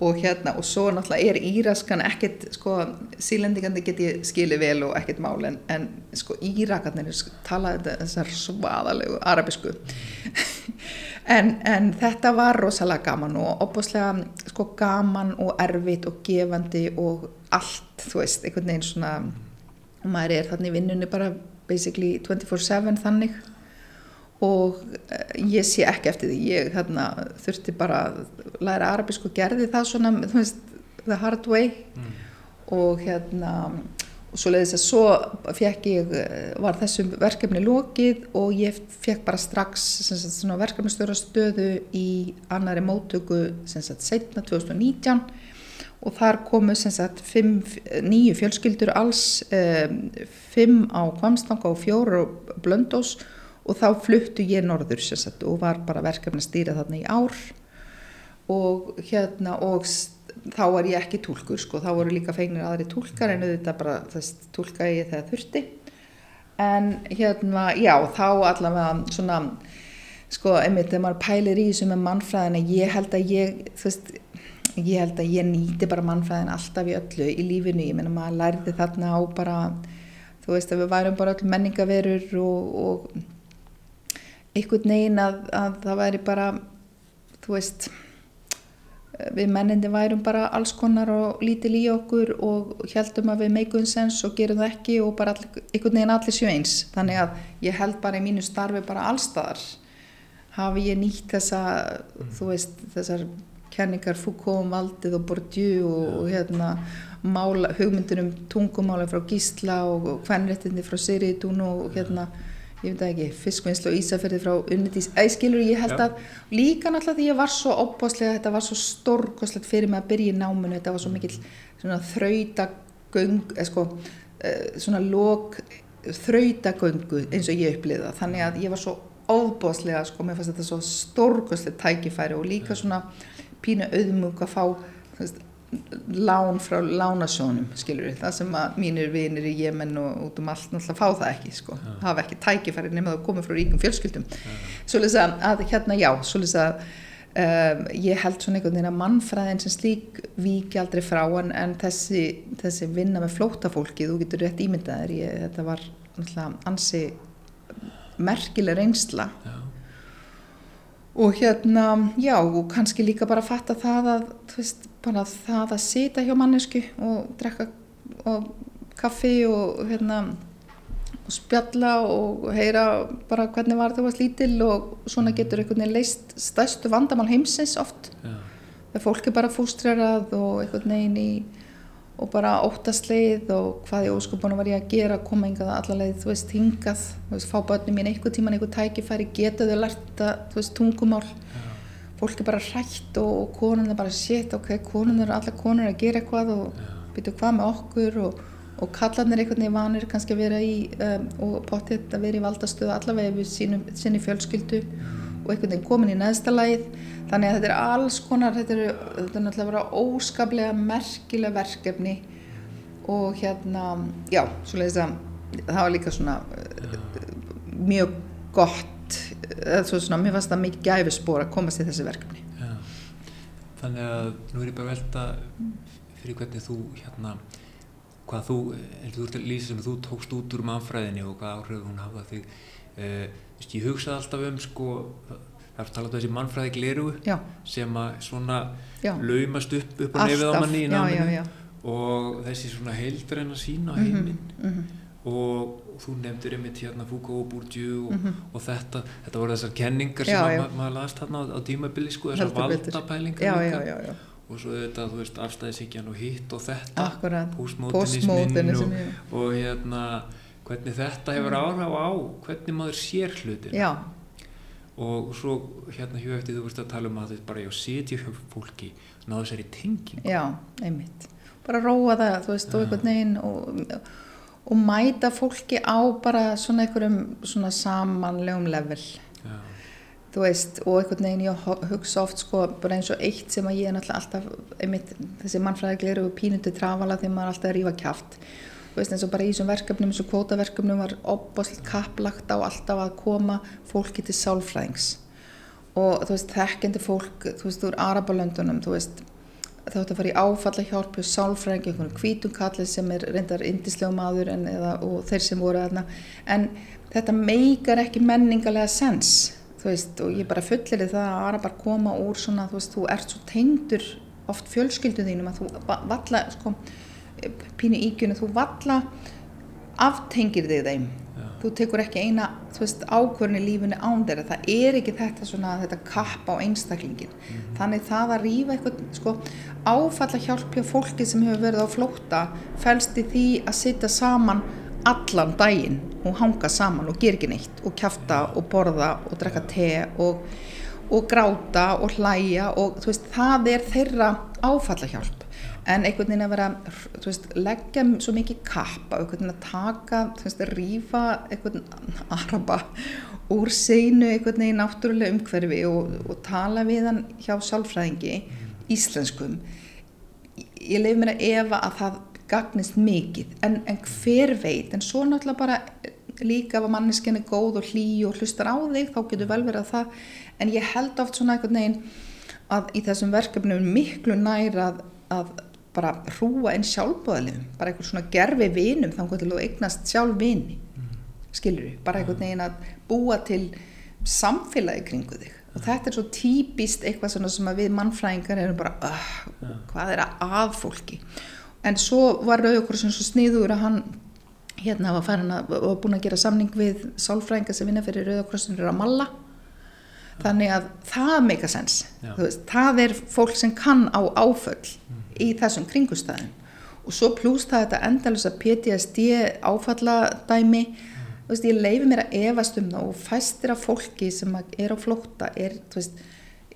og hérna og svo náttúrulega er íraskan ekkert sko sílendingandi get ég skilið vel og ekkert mál en, en sko írakarnir talaði þessar svaðalegu arabisku <laughs> En, en þetta var rosalega gaman og opbúslega sko gaman og erfitt og gefandi og allt, þú veist, einhvern veginn svona, maður er þannig í vinnunni bara basically 24-7 þannig. Og uh, ég sé ekki eftir því, ég þarna þurfti bara að læra arabísku gerði það svona, þú veist, the hard way. Mm. og hérna og svo leiðis að svo fekk ég, eh, var þessum verkefni lókið og ég fekk bara strax verkefnistöra stöðu í annari mótöku sagt, setna 2019 og þar komu sagt, nýju fjölskyldur alls um, fimm á Kvamstanga og fjóru á Blöndós og þá fluttu ég norður sagt, og var bara verkefni að stýra þarna í ár og hérna og þá var ég ekki tólkur sko, þá voru líka feignir aðri tólkar en auðvitað bara þess tólka ég þegar þurfti. En hérna, já, þá allavega svona, sko, einmitt þegar maður pælir í þessu með mannfræðina ég held að ég, þú veist ég held að ég nýti bara mannfræðin alltaf í öllu í lífinu, ég menna maður lærði þarna á bara, þú veist að við værum bara öll menningaverur og, og einhvern veginn að, að það væri bara þú veist við mennindi værum bara alls konar og lítil í okkur og heldum að við meikum sens og gerum það ekki og bara all, einhvern veginn allir sjö eins. Þannig að ég held bara í mínu starfi bara allstaðar hafi ég nýtt þessa mm. þú veist þessar kenningar Foucault um valdið og Bourdieu og, og hérna mála, hugmyndunum tungumála frá Gísla og, og hvernréttindi frá Siritún og hérna ég veit ekki, fiskvinnslu og ísafyrði frá unnitís, æskilur ég held að líka náttúrulega því ég var svo opbáslega þetta var svo stórkoslegt fyrir mig að byrja í náminu þetta var svo mikill svona þrautagöng sko, eh, svona lók þrautagöngu eins og ég uppliða þannig að ég var svo óbóðslega sko, mér fannst þetta svo stórgöðslega tækifæri og líka svona pínu auðmug að fá lán frá lánasjónum skilur við, það sem að mínir vinir í Jemen og út um allt náttúrulega fá það ekki sko, ja. hafa ekki tækifæri nema það komið frá ríkum fjölskyldum. Ja. svolítið að, að hérna já, svolítið að um, ég held svona einhvern veginn að mannfræðin sem slík viki aldrei frá en, en þessi, þessi vinna með flótafólki þú getur rétt ímyndaðir, ég, þetta var náttúrulega ansi merkileg reynsla. Já. Og hérna, já, og kannski líka bara fatta það að, þú veist, bara það að sita hjá mannesku og drekka og kaffi og hérna og spjalla og heyra bara hvernig var það varst lítil og svona mm. getur einhvern veginn leist stærstu vandamál heimsins oft ja. þegar fólk er bara fústrerað og einhvern veginn í og bara óttastleið og hvað ég óskupuna var ég að gera koma yngað allarleið, þú veist, hingað þú veist, fá börnum mín einhver tíman einhver tækifæri geta þau lært að, þú veist, tungumál ja. Fólk er bara hrætt og, konun er bara shit, ok, konun er allar konur að gera eitthvað og ja. byrja hvað með okkur og, og kallarnir einhvern veginn vanir kannski að vera í um, og potið að vera í valdastöðu allavega við sínum, sinni fjölskyldu og einhvern veginn komin í neðsta læð þannig að þetta er alls konar þetta er, þetta er náttúrulega bara óskaplega merkilega verkefni og hérna já, svoleiðis að það var líka svona uh, mjög gott eða svona, mér fannst það mikið gæfispor að komast í þessi verkefni já. Þannig að nú er ég bara velta fyrir hvernig þú hérna hvað þú, þú að lýsa sem þú tókst út úr mannfræðinni og hvað áhrif hún hafa þig uh, ég hugsaði alltaf um sko það er talað um þessi mannfræði gleru sem að svona já. laumast upp upp á nefið á manni í náminu og þessi svona heildræna sín á mhm, heiminn mm -hmm. Og þú nefndir einmitt hérna Foucault og Bourdieu og, mm -hmm. og þetta, þetta voru þessar kenningar sem já, já. maður last hérna á, á tímabili sko, þessar valdapælingar og svo þetta, þú veist, afstæðisíkjan og hitt og þetta postmodernismin og, og hérna hvernig þetta hefur mm. áhrif á hvernig maður sér hlutin já. Og svo hérna hjá eftir þú veist að tala um að þetta bara ég á sitja hjá fólki náðu þessari tenging Já, einmitt, bara róa það þú veist, og einhvern veginn og, og mæta fólki á bara svona einhverjum svona samanlegum level. Ja. þú veist, og einhvern veginn ég hugsa oft sko, bara eins og eitt sem að ég er náttúrulega alltaf einmitt, þessi mannfræðigleir og pínundi trafala þegar maður er alltaf að rífa kjáft veist eins og bara í þessum verkefnum eins og kvótaverkefnum var opbáslega kapplagt á alltaf að koma fólki til sálfræðings. Og þú veist þekkendi fólk þú veist úr Arabalöndunum þú veist þá ætti að fara í áfalla hjálp og sálfræðing, einhvern kvítunkallið sem er reyndar indislegu maður en, eða, og þeir sem voru aðna en þetta meikar ekki menningarlega sens þú veist og ég bara fullir það að Arabar koma úr svona þú veist þú ert svo tengdur oft fjölskyldu þínum að þú valla sko pínu ígjunu, þú valla aftengir þig þeim. Þú tekur ekki eina ákvörn í lífunni án þeirra, það er ekki þetta svona, þetta kapp á einstaklingin mm -hmm. þannig það að rýfa eitthvað sko, áfalla hjálpja fólki sem hefur verið á flótta fælst í því að sitta saman allan daginn og hanga saman og gera ekki neitt og kæfta og borða og drekka te og, og gráta og hlæja og veist, það er þeirra áfalla hjálp en einhvern veginn að vera veist, leggja svo mikið kappa einhvern veginn að taka, þú veist, að rýfa einhvern araba úr seinu einhvern veginn náttúrulega umhverfi og, og tala við hann hjá sálfræðingi íslenskum. Ég leif mér að efa að það gagnist mikið, en, en hver veit? En svo náttúrulega bara líka ef að manneskinni er góð og hlý og hlustar á þig, þá getur vel verið að það en ég held oft svona einhvern veginn að í þessum verkefnum miklu næra að, að bara hrúa einn sjálfbóðalifum bara einhvern svona gerfi vinum þá til þú eignast sjálf vini mm. skilur við, bara einhvern veginn að búa til samfélagi kringu þig. Og þetta er svo típist eitthvað sem við mannfræðingar erum bara uh, hvað er að fólki? En svo var Rauðokursin svo sniður að hann hérna var, að, var búin að gera samning við sálfræðingar sem vinna fyrir Rauðokursin er að malla. Þannig að það meika sens veist, það er fólk sem kann á áföll. Mm í þessum kringustæðin og svo pluss það þetta endalus að PTSD áfalladæmi mm. veist, ég leifi mér að evast um það og fæstir af fólki sem er á flótta er, veist,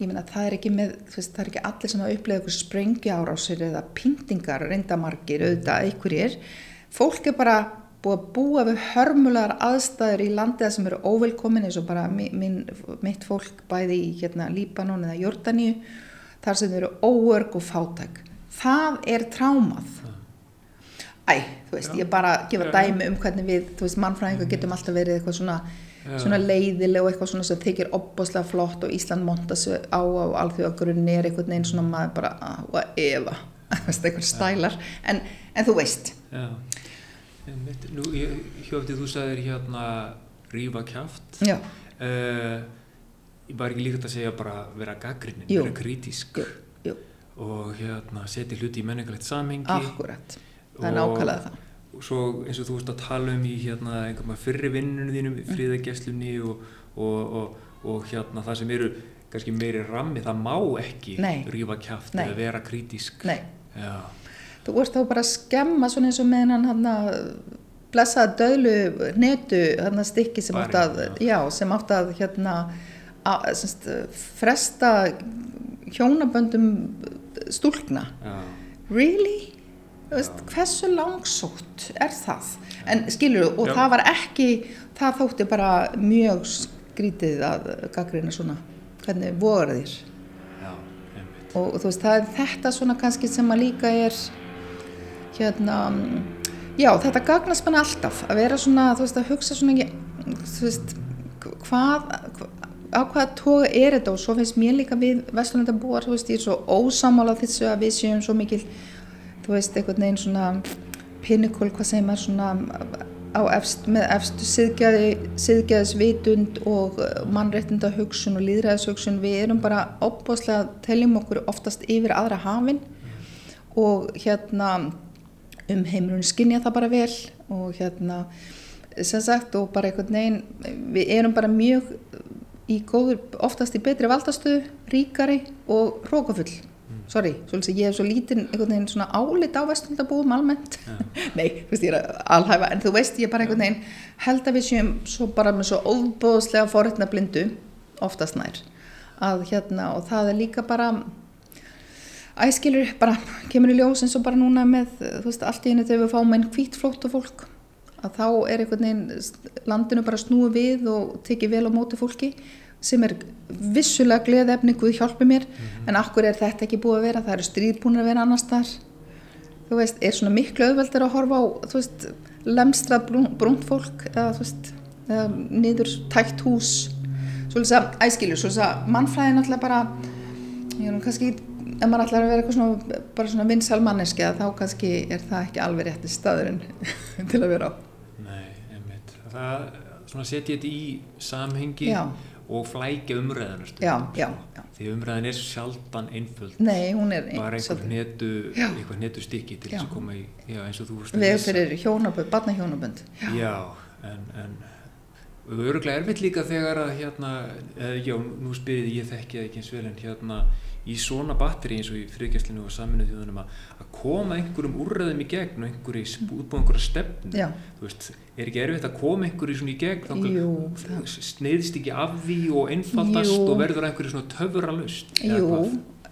meina það er með, veist, það er ekki allir sem að upplega ykkur sprengja árásir eða pyntingar reyndamarkir auðvitað einhverjir fólk er bara búið að búa við hörmulegar aðstæður í landiða sem eru óvelkomin eins og bara minn, mitt fólk bæði í hérna, Líbanon eða Jórdaníu þar sem eru óörg og fátæk það er trámað Æ, þú veist, Já. ég bara gefa dæmi um hvernig við, þú veist, mannfræðingar mm. getum alltaf verið eitthvað svona, svona leiðileg og eitthvað svona sem þykir opboslega flott og Ísland monta sig á á alþjóðagrunni er einhvern veginn svona maður bara, að efa eitthvað stælar, en, en þú veist. Já. Nú, hjóftið þú sagðir hérna rífa kjáft uh, ég var ekki líka að segja bara vera gaggrinnin, vera kritísk. Jú. Og hérna setja hluti í menningalegt samhengi. Akkurat, það er nákvæmlega það. og svo eins og þú veist að tala um í hérna fyrri vinnunum þínum mm. fríðagesslunni og, og, og, og hérna það sem eru kannski meiri rammi, það má ekki Nei. rífa kjáft eða vera kritísk Nei. Já. Þú ert þá bara að skemma svona eins og með hann hann blessaða döðlu netu hann stikki sem átt að já, sem átt að hérna að, semst, fresta hjónaböndum stúlkna já. really? Veist, hversu langsótt er það en skilur þú, og já. það var ekki það þótti bara mjög skrítið að gaggrina svona hvernig voru þér og þú veist það er þetta svona kannski sem að líka er hérna, já þetta gagnast mann alltaf að vera svona, þú veist, að hugsa svona ekki, þú veist, hvað, á hvaða tóga er þetta? Og svo finnst mér líka við vestlunandabúar, þú veist, ég er svo ósamála þessu að við séum svo mikil, þú veist, einhvern veginn svona pinnikól, hvað segir maður, svona Efst, með efstu siðgæðisvitund og mannréttinda hugsun og líðræðishugsun við erum bara óbúslega teljum okkur oftast yfir aðra hafinn og hérna um heimlunum skinja það bara vel og hérna sem sagt og bara einhvern veginn við erum bara mjög í góður, oftast í betri valdastuð ríkari og rókafull mm. sorry, svolítið ég hef svo lítinn einhvern veginn svona álit á vestlundabúum almennt, ja. <laughs> nei, þú veist ég er alhæfa en þú veist ég bara einhvern veginn held að við séum svo bara með svo óbóðslega forrætna blindu, oftast nær að hérna og það er líka bara æskilur bara kemur í ljós eins og bara núna með þú veist allt í henni þegar við fáum einn hvít flótt og fólk að þá er einhvern veginn landinu bara snúið við og tekið vel á móti fólki sem er vissulega gleðefni Guð hjálpi mér mm -hmm. en akkur er þetta ekki búið að vera? Það eru stríðbúinir að vera annars þar þú veist, er svona miklu auðveldur að horfa á þú veist, lemstrað brúnt fólk eða þú veist eða niður tækt hús. Svolítið að æskilur, svolítið að mannfræði náttúrulega bara ég er nú kannski ef maður ætlar að vera eitthvað svona, bara svona vinsal manneski þá kannski er það ekki alveg rétti staðurinn <laughs> til að vera á. Nei, einmitt. Það setja þetta í samhengi já. Og flækja umræðan já, já, því umræðan er sjaldan einföld. Nei, er bara einhver netu, einhver netu stykki til þess að koma í eins og þú veist Við fyrir hjónabönd, barnahjónabönd. Já, en, en öruglega erfitt líka þegar að hérna, eða, já, nú spyrir ég þekki það ekki eins vel en hérna í svona batteri eins og í friðgjastlinu og saminuð þjóðunum að koma einhverjum úrraðum í gegn og einhverjum útbúið einhverja stefn þú veist, er ekki erfitt að koma einhverjum svona í gegn Jú, sneiðist ekki af því og einfaldast Jú. og verður einhverju svona töfura lust Jú,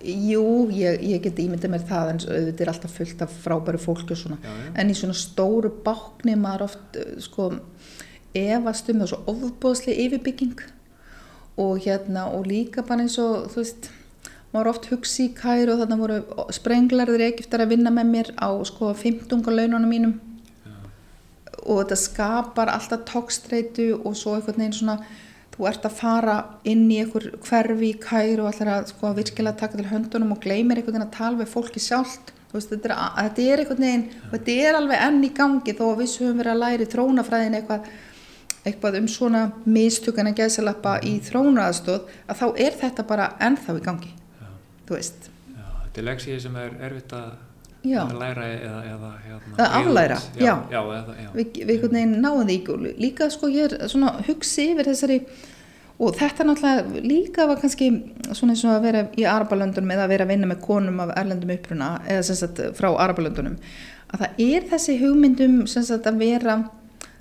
Jú ég, ég get ímyndið mér það en þetta er alltaf fullt af frábæru fólki og svona. Já, já. en í svona stóru bákni maður oft eh, sko efast um það svo ofbóðslega yfirbygging. Og hérna og líka bara eins og þú veist maður oft hugsi í kæru og þannig voru sprenglarðir Egiptar að vinna með mér á sko 15 laununum mínum. Og þetta skapar alltaf tókstreitu og svo einhvern veginn svona þú ert að fara inn í einhver hverfi í kæru og að sko virkilega taka til höndunum og gleymir einhvern veginn að tala við fólki sjálft. Veist, þetta, er, þetta er einhvern veginn og þetta er alveg enn í gangi þó að við höfum verið að læri þrónafræðin eitthvað eitthvað um svona mistökana gæðsalappa í þrónaðastóð að þá er þetta bara ennþá í gangi. Þú veist. Já, Þetta er leksíði sem er erfitt að já. læra eða, eða hérna, aflæra já, eða, við, við náðum því líka sko ég er svona hugsi yfir þessari og þetta náttúrulega líka var kannski svona eins og að vera í Arabalöndunum eða að vera að vinna með konum af erlendum uppruna eða sem sagt frá Arabalöndunum að það er þessi hugmyndum sem sagt að vera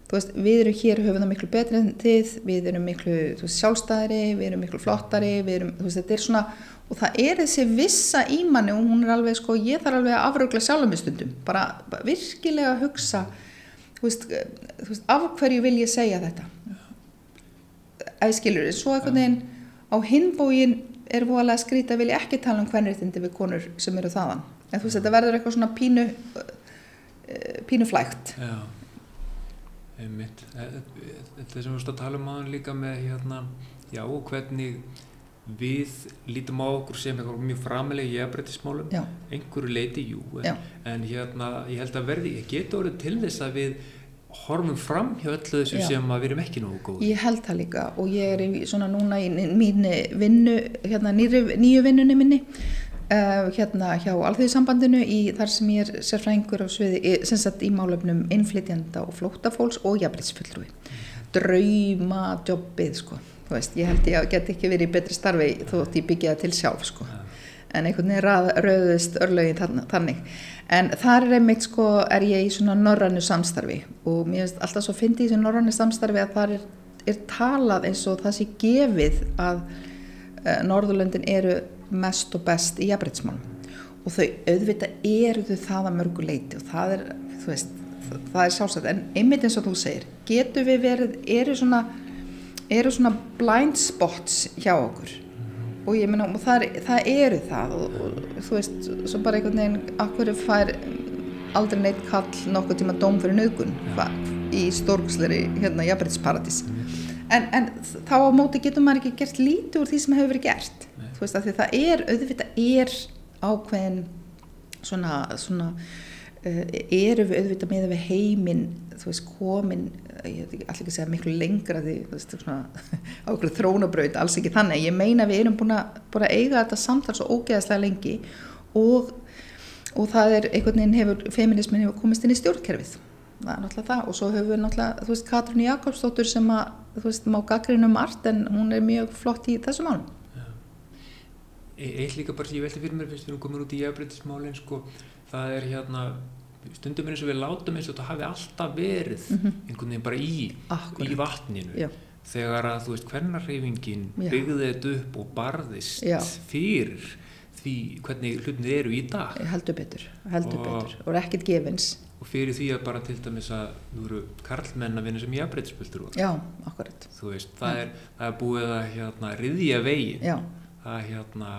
Veist, við erum hér höfum það miklu betri en þið, við erum miklu veist, sjálfstæðri, við erum miklu flottari, við erum, veist, þetta er svona og það er þessi vissa í manni og hún er alveg sko, ég þarf alveg að afrögla sjálfumistundum bara, bara virkilega að hugsa þú veist, þú veist, af hverju vil ég segja þetta? Eða skilur þið, svo einhvern veginn á hinbógin er voðalega skrítið að vilja ekki tala um hvernréttindi við konur sem eru þaðan. En þú veist, þetta verður eitthvað svona pínu uh, pínu flægt Já, einmitt. Þetta sem við stáðum að tala um aðan líka með hérna, já, og hvernig við lítum á okkur sem eitthvað mjög framileg í jafnbrettismálum, Já. einhverju leiti, jú, en, en hérna, ég held að verði, ég geta orðið til þess að við horfum fram hjá öllu þessu Já. sem að við erum ekki nógu góð. Ég held það líka og ég er í svona núna í mínu vinnu, hérna nýju vinnunni minni, uh, hérna hjá Alþjóðsambandinu í þar sem ég er sérfræðingur á sviði, sem sagt í málefnum innflytjanda og flóttafólks og jafnbreytsfulltrúi. Drauma jobbið sko, veist, ég held ég get ekki verið í betri starfi þótt ég byggja það til sjálf sko. En einhvern veginn rað, rauðist þann- þannig. En þar er einmitt sko, er ég í svona norrannu samstarfi. Og mér finnst alltaf svo fyndi í þessu norrannu samstarfi að það er, er talað eins og það sé gefið að uh, Norðurlöndin eru mest og best í jafnbreytsmálum og þau auðvitað eru þau það að mörgu leiti og það er, þú veist, það er sjálfsagt. En einmitt eins og þú segir, getur við verið, eru svona, eru svona blind spots hjá okkur. Og ég meina, og það, er, það eru það. Og, og þú veist, svo bara einhvern veginn akkur fær aldrei neitt kall nokkuð tíma dóm fyrir nögun í stórksleiri hérna jafnbreytisparadís en, en þá á móti getur maður ekki gert lítið úr því sem hefur verið gert. Þú veist, af því það er, auðvitað er ákveðin svona, svona uh, eru við auðvitað með við heiminn þú veist, komin ég ætla ekki að segja miklu lengra því þú veist, svona, <laughs> á okkur þrónabraut alls ekki þannig, ég meina við erum búin að, búin að eiga þetta samtal svo ógeðaslega lengi og, og það er einhvern veginn hefur, feminismin hefur komist inn í stjórnkerfið. Það er náttúrulega það. Og svo hefur við náttúrulega, þú veist, Katrín Jakobsdóttur sem að, þú veist, má gaggrinu margt en hún er mjög flott í þessu málum. Eitt líka bara sem ég velti fyrir mér við erum komin út í jafnbrytismálin sko, það er hérna stundum er eins og við látum eins og þetta hafi alltaf verið einhvern veginn bara í, í vatninu. Já. þegar að þú veist hvernarreyfingin byggði þetta upp og barðist Já. fyrir því hvernig hlutinni eru í dag. Heldur betur, heldur Og- betur. Og er ekkert gefins, og fyrir því að bara til dæmis að þú eru karlmenn að vinna sem jafnbrytisbultur já, akkurat. Þú veist, það er, það er búið að hérna, riðja veginn. Já, það er hérna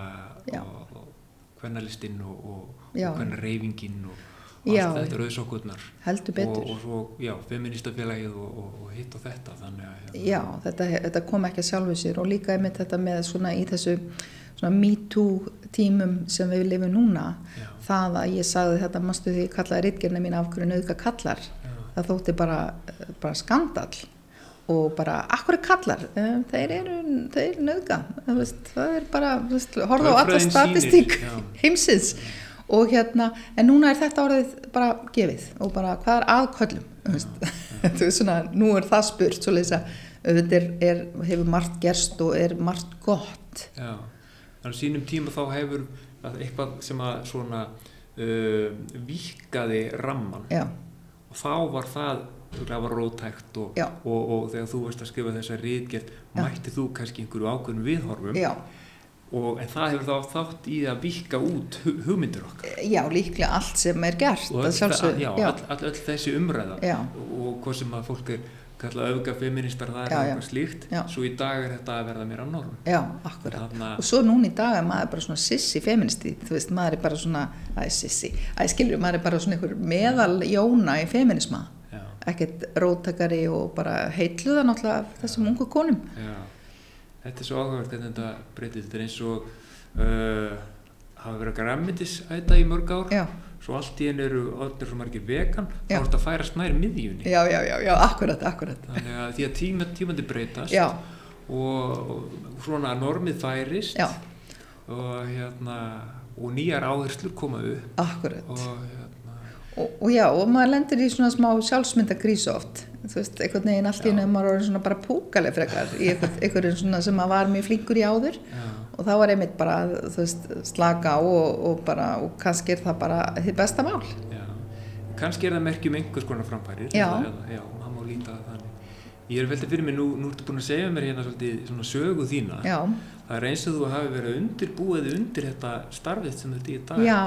og, og hvernalistinn og, og, Já. og og, Já. allt þetta betur og, og svo, já, feministafélagið og, og, og hitt og þetta þannig að hérna, Já, þetta, þetta kom ekki að sjálfu sér og líka einmitt þetta með svona í þessu svona me too tímum sem við lifum núna Já. það að ég sagði þetta mástu því kallaði rítgerna mín af hverju nauðga kallar Já. það þótti bara, bara skandal og bara, akkur er kallar um, þeir eru, þeir eru nauðga það, veist, það er bara, horfa á alla statistík sýnir, já. Og hérna, en núna er þetta orðið bara gefið og bara hvað er aðköllum þú veist, <laughs> þú veist svona, nú er það spurt svo leiðis að auðvitað er, er, hefur margt gerst og er margt gott já. þannig að sínum tíma þá hefur að eitthvað sem að svona uh, vikaði ramman já, og þá var það það var rótækt og, Já. og, og þegar þú veist að skrifa þessa rítgert Já. mætti þú kannski einhverju ákveðnum viðhorfum já, og, en það hefur þá þátt í að vika út hu- hugmyndir okkar. Já, líklega allt sem er gert öll, sjálfsögðu, já, já, all, all, all þessi umræða. Já. og, hvað sem að fólk er kallað auðga feministar það er eitthvað slíkt. Svo í dag er þetta að verða mér að norm. Já, akkurat. Þarna- og svo núna í dag er maður bara svona sissi feministi, þú veist, maður er bara svona það er sissi, það er skilur, maður er bara svona einhver meðal jóna í feminisma ekkert róttakari og bara heitluða náttúrulega þessum ungu konum. Já. Þetta er svo áhugavert hvernig þetta breytið þetta er eins og uh, hafa verið græmmitis æta í mörg ár. Já, svo allt í henni eru allir svo margir vegan. Þá er þetta að færa snæri miðjunni. Já, já, já, já, akkurat, akkurat. Þannig að því að tíma, tímandi breytast já, og, svona normið færist já, og hérna og nýjar áherslur koma upp. Akkurat. Og og, og já, og maður lendir í svona smá sjálfsmyndagrísu oft. Þú veist, einhvern veginn allt í nefnum maður orðin svona bara púkaleg frekar í einhvern, einhverjum svona sem maður var mjög flinkur í áður. Já, og þá var einmitt bara, þú veist, slaka á og, og bara, og kannski er það bara þið besta mál. Já. kannski er það merkjum einhvers konar framfærir Já. já, maður má líta það þannig. Ég er veldið fyrir mig, nú, nú ertu búin að segja mér hérna svolítið svona sögu þína. Já, Það er eins og þú hafi verið undirbúið undir þetta starfið sem þetta í dag. já,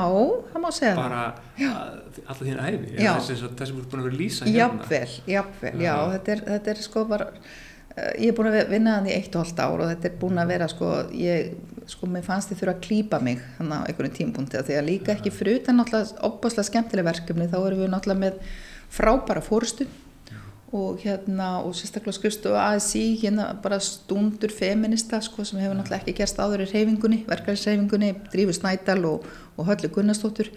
það má segja það. Bara alltaf þín æfi. Þess að þessum þú ert búin að vera að lýsa hérna. Jafnvel, jafnvel, já, þetta er, þetta er sko bara, eh, ég er búin að vinna hann í eitt og halvt ár og þetta er búin að vera sko, ég, sko, mér fannst ég þurfa að klípa mig hann á einhverjum tímpunkti því að líka ekki fyrir utan náttúrulega opbáslega skemmtileg verkefni, þá erum við náttúrulega með frábæra fórustu og hérna, og sérstaklega skrifstu ASI, hérna bara stundur feminista, sko, sem hefur náttúrulega ekki gerst áður í reyfingunni, verkefnisreyfingunni Drífu Snædal og, og Höllu Gunnarsdóttur.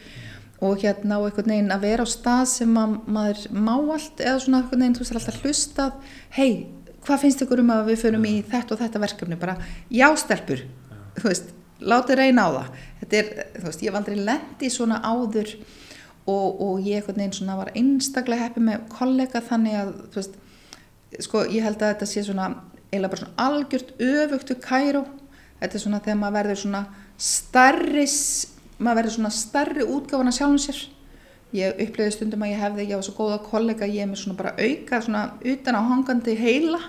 Og hérna og einhvern veginn að vera á stað sem að maður má allt eða svona einhvern veginn, þú veist, alltaf hlustað hei, hvað finnst ykkur um að við förum í þetta og þetta verkefni, bara já stelpur, þú veist, látið reyna á það. Þetta er, þú veist, ég hef aldrei lendi svona áður og, og ég einhvern veginn svona var einstaklega heppið með kollega þannig að, þú veist sko, ég held að þetta sé svona eiginlega bara svona algjört öfugtu kæró þetta er svona þegar maður verður svona starri maður verður svona starri útgáfana sjálfum sér. Ég upplöði stundum að ég hefði ég var svo góða kollega, ég er með svona bara auka svona utan á hangandi heila.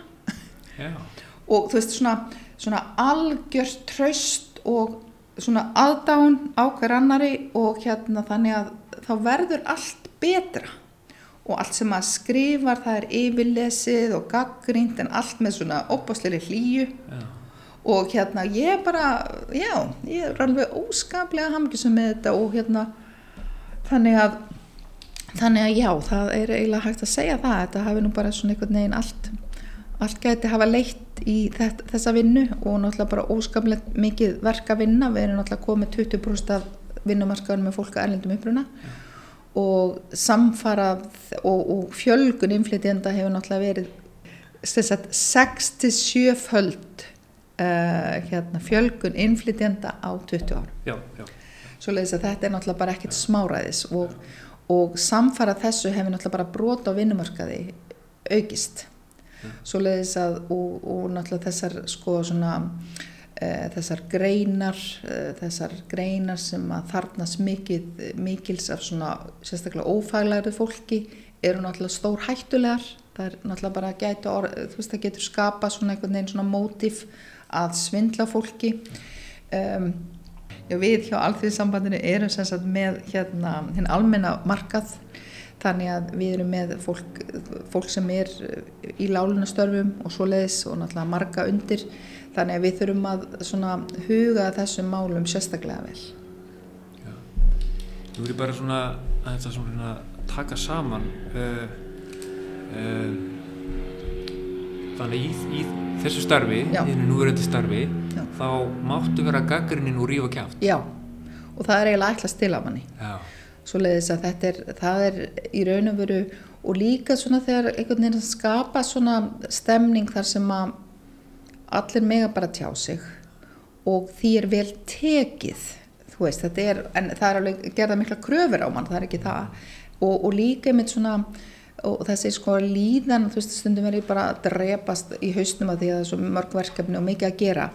Já. og þú veist svona, svona algjört tröst og svona aðdán á hver annari og hérna þannig að þá verður allt betra. Og allt sem maður skrifar það er yfirlesið og gaggrínt en allt með svona opasleiri hlýju. Já. og hérna ég bara, já, ég er alveg óskaplega hamngisum með þetta og hérna þannig að þannig að já, það er eiginlega hægt að segja það, þetta hafi nú bara svona einhvern veginn allt allt gæti hafa leitt í þetta, þessa vinnu og náttúrulega bara óskaplega mikið verk að vinna, við erum náttúrulega komið 20% af vinnumarkaðunum með fólk að erlendum uppruna og samfarað og, og fjölgun innflytjenda hefur náttúrulega verið sem sagt 6-7 föld uh, hérna, fjölgun innflytjenda á 20 árum. Já, já. svo leiðis að þetta er náttúrulega bara ekkert smáræðis og, og samfarað þessu hefur náttúrulega bara brot á vinnumarkaði aukist. Svo leiðis að og, og náttúrulega þessar sko svona þessar greinar e, þessar greinar sem að þarnast mikils af svona sérstaklega ófaglæri fólki eru náttúrulega stór hættulegar það er náttúrulega bara að gæta orð, þú veist það getur skapa svona einhvern veginn svona mótif að svindla fólki. Um, Já, við hjá Alþjóðsambandinu erum sagt með hérna hinn almenna markað þannig að við erum með fólk, fólk sem er í lálunastörfum og svoleiðis og náttúrulega marga undir þannig að við þurfum að svona huga þessum málum sérstaklega vel. Er ég bara svona að svona taka saman uh, uh, þannig í, í þessu starfi, Já. í þennu núverandi starfi Já. þá máttu vera gaggrinnin og rífa kjátt Já, og það er eiginlega ætlast til af manni. Já, Svoleiðis að þetta er, það er í raun og veru og líka svona þegar einhvern veginn skapa svona stemning þar sem að allir mega bara tjá sig og því er vel tekið þú veist, þetta er, en það er alveg gerða mikla kröfur á mann, það er ekki það. Og, og líka einmitt svona og þessi sko líðan, þú veist, stundum er ég bara að drepast í hausnum að því að það er svo mörg verkefni og mikið að gera.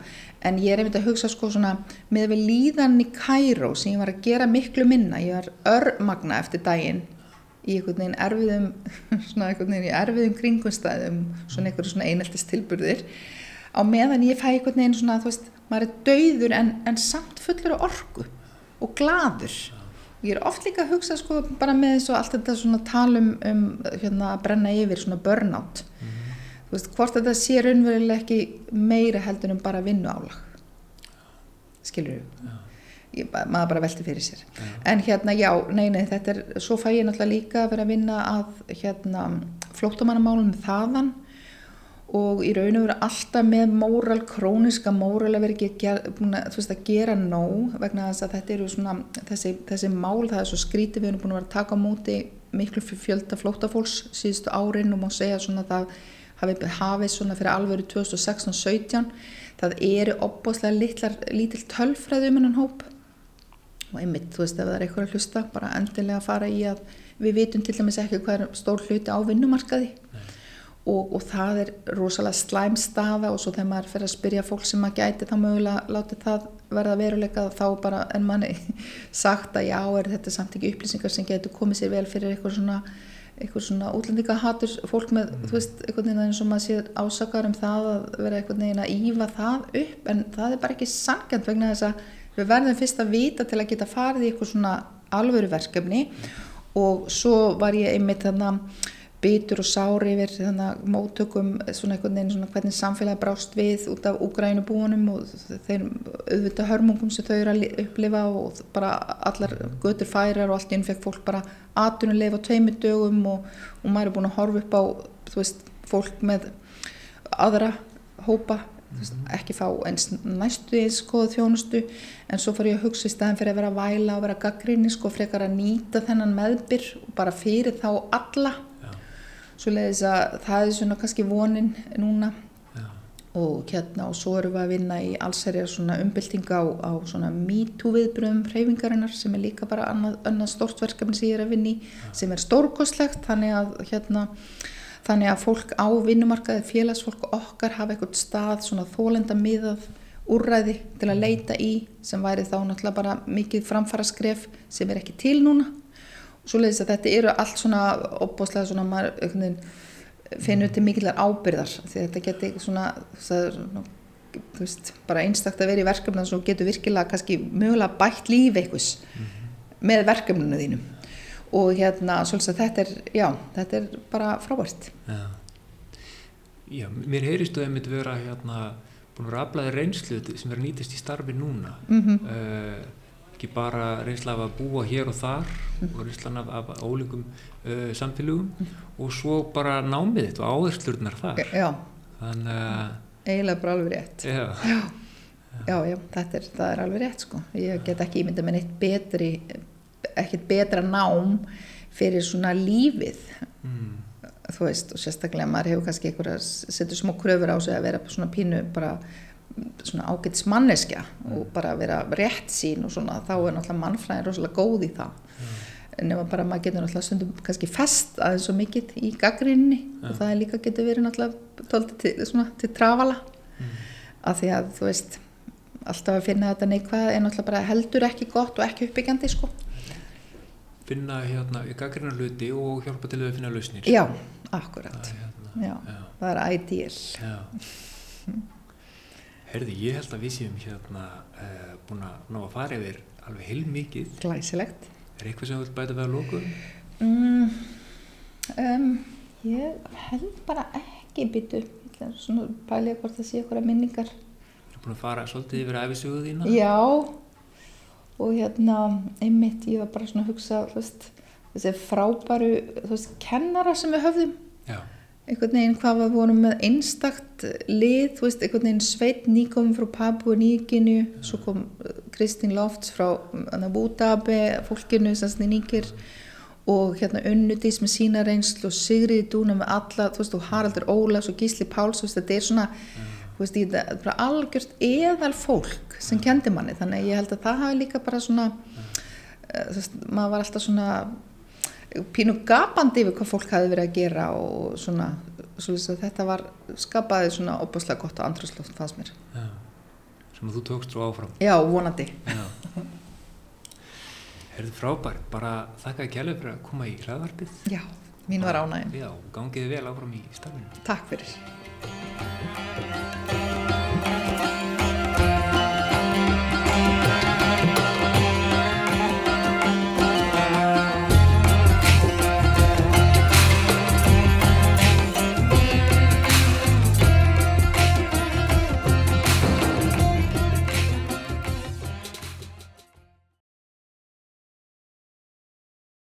En ég er einmitt að hugsa sko svona með við líðan í Kæró sem ég var að gera miklu minna, ég var örmagna eftir daginn í einhvern veginn erfiðum <laughs> svona einhvern veginn í erfiðum kringumstæðum svona einhverju svona eineltist tilburðir á meðan ég fæ einhvern veginn svona þú veist, maður er dauður en, en samt fullur af orku og gladur ég er oft líka að hugsa sko bara með þessu allt þetta svona talum um hérna að brenna yfir svona burnout. Þú veist, hvort þetta sé raunverulega ekki meira heldur en bara vinnu álag skilur við Ég, maður bara velti fyrir sér. En hérna já, nei, nei, þetta er svo fæ ég náttúrulega líka að vera að vinna að hérna flóttamannamálum þaðan og í raun og veru alltaf með móral, króniska móral að vera ekki ger, að, veist, að gera nóg vegna þess að þetta eru svona þessi, þessi mál, það er svo skrítið við erum búin að vera að taka á móti miklu fjölda flóttafólks síðustu árin og má segja svona að það hafi hafið svona fyrir alvöru 2016-17 það eru opbáslega lítill tölfræði um hennan hóp. Og einmitt, þú veist, ef það er eitthvað að hlusta bara endilega að fara í að við vitum til dæmis ekki hvað er stór hluti á vinnumarkaði og, og það er rosalega slæm staða og svo þegar maður fer að spyrja fólk sem maður gæti þá mögulega láti það verða veruleika þá bara en manni <laughs> sagt að já, er þetta samt ekki upplýsingar sem getur komið sér vel fyrir eitthvað svona eitthvað svona útlendingahatur fólk með, þú veist, einhvern veginn eins og maður sé ásakar um það að vera einhvern veginn að ífa það upp en það er bara ekki sangjant vegna þess að við verðum fyrst að vita til að geta farið í eitthvað svona alvöru verkefni og svo var ég einmitt þarna bitur og sári yfir þannig móttökum svona einhvern veginn svona hvernig samfélagi brást við út af úgrænubúunum og þeir auðvitað hörmungum sem þau eru að upplifa og bara allar götur færar og allt í enn fekk fólk bara atvinnuleif á tveimur dögum og, og maður er búin að horfa upp á veist, fólk með aðra hópa Veist, ekki fá eins næstu eins skoðu þjónustu en svo fór ég að hugsa í staðin fyrir að vera að væla og vera gaggrinni sko frekar að nýta þennan meðbyr og bara fyrir þá alla svo leiðis að það er svona kannski vonin núna. Já. og hérna og svo erum við að vinna í allserjar svona umbyltinga á, á svona MeToo viðbröðum hreyfingarinnar sem er líka bara annað, annað stort verkefni sem ég er að vinni sem er stórkoslegt þannig að hérna þannig að fólk á vinnumarkaði félagsfólk okkar hafa eitthvað stað svona þólenda miðað úrræði til að leita í sem væri þá náttúrulega bara mikið framfara skref sem er ekki til núna svo leiðis að þetta eru allt svona opbóslega svona maður finnur til mikillar ábyrðar því þetta getur svona, svona þú veist, bara einstakt að vera í verkefna og getur virkilega kannski mögulega bætt líf eitthvað mm -hmm. með verkefninu þínum og hérna, svolítið þetta er já, þetta er bara frábært Já, já mér heyristu að það myndi vera hérna búin að raflaði reynslu sem er nýtist í starfi núna mm -hmm. uh, ekki bara reynsla af að búa hér og þar og reynslan af, af ólíkum uh, samfélugum mm. og svo bara námið þetta og áherslurnar þar. Já. þannig að eiginlega bara alveg rétt. Já, já, já, já þetta er, er alveg rétt sko. Ég get ekki ímynda með neitt betri ekkert betra nám fyrir svona lífið. Mm. þú veist og sérstaklega maður hefur kannski einhverja setur smá kröfur á sig að vera svona pínu bara svona ágætis manneskja mm. og bara vera rétt sín og svona þá er náttúrulega mannfræðin rosalega góð í það mm. nema bara maður getur náttúrulega stundum kannski fest aðeins svo mikið í gaggrinni mm. og það líka getur verið náttúrulega tóltið til, svona, til trafala mm. af því að þú veist alltaf að finna þetta neikvæð er náttúrulega bara heldur ekki gott og ekki uppbyggjandi sko finna hérna í gaggrinnar hluti og hjálpa til að finna lausnir já, akkurat það, hérna, já, já. það er ideal já <laughs> Herði, ég held að við séum hérna uh, búin að ná að fara yfir alveg heilmikið. Glæsilegt. Er eitthvað sem þú vilt bæta við að lóku? Mm, um, ég held bara ekki ætla svona að pæla hvort það sé eitthvað minningar. Þú er búin að fara svolítið yfir æfisuguð þína? Já, og hérna einmitt ég var bara svona að hugsa veist, þessi frábæru veist, kennara sem við höfðum. Já einhvern veginn hvað við vorum með einstakt lið, þú veist, einhvern veginn Sveit nýkominn frá Papua Nýginu svo kom uh, Kristín Lofts frá Bútabe, fólkinu sem nýgir og hérna Unnudís með sína reynslu og Sigriði Dúna með alla, þú veist, og Haraldur Ólas og Gísli Páls, þú veist, þetta er svona mm. þú veist, þetta er bara algjört eðal fólk sem mm. kendi manni, þannig að ég held að það hafi líka bara svona mm. uh, þú veist, maður var alltaf svona pínu gapandi yfir hvað fólk hafi verið að gera og svona, svona þetta var skapaði svona opaslega gott á andrúrslótt fannst mér. Já, sem þú tókst svo áfram. Já, vonandi. Herðu frábær, bara þakka ekki alveg fyrir að koma í hlaðvarpið. Já, mín var ánægum Já, gangiði vel áfram í stafinu Takk fyrir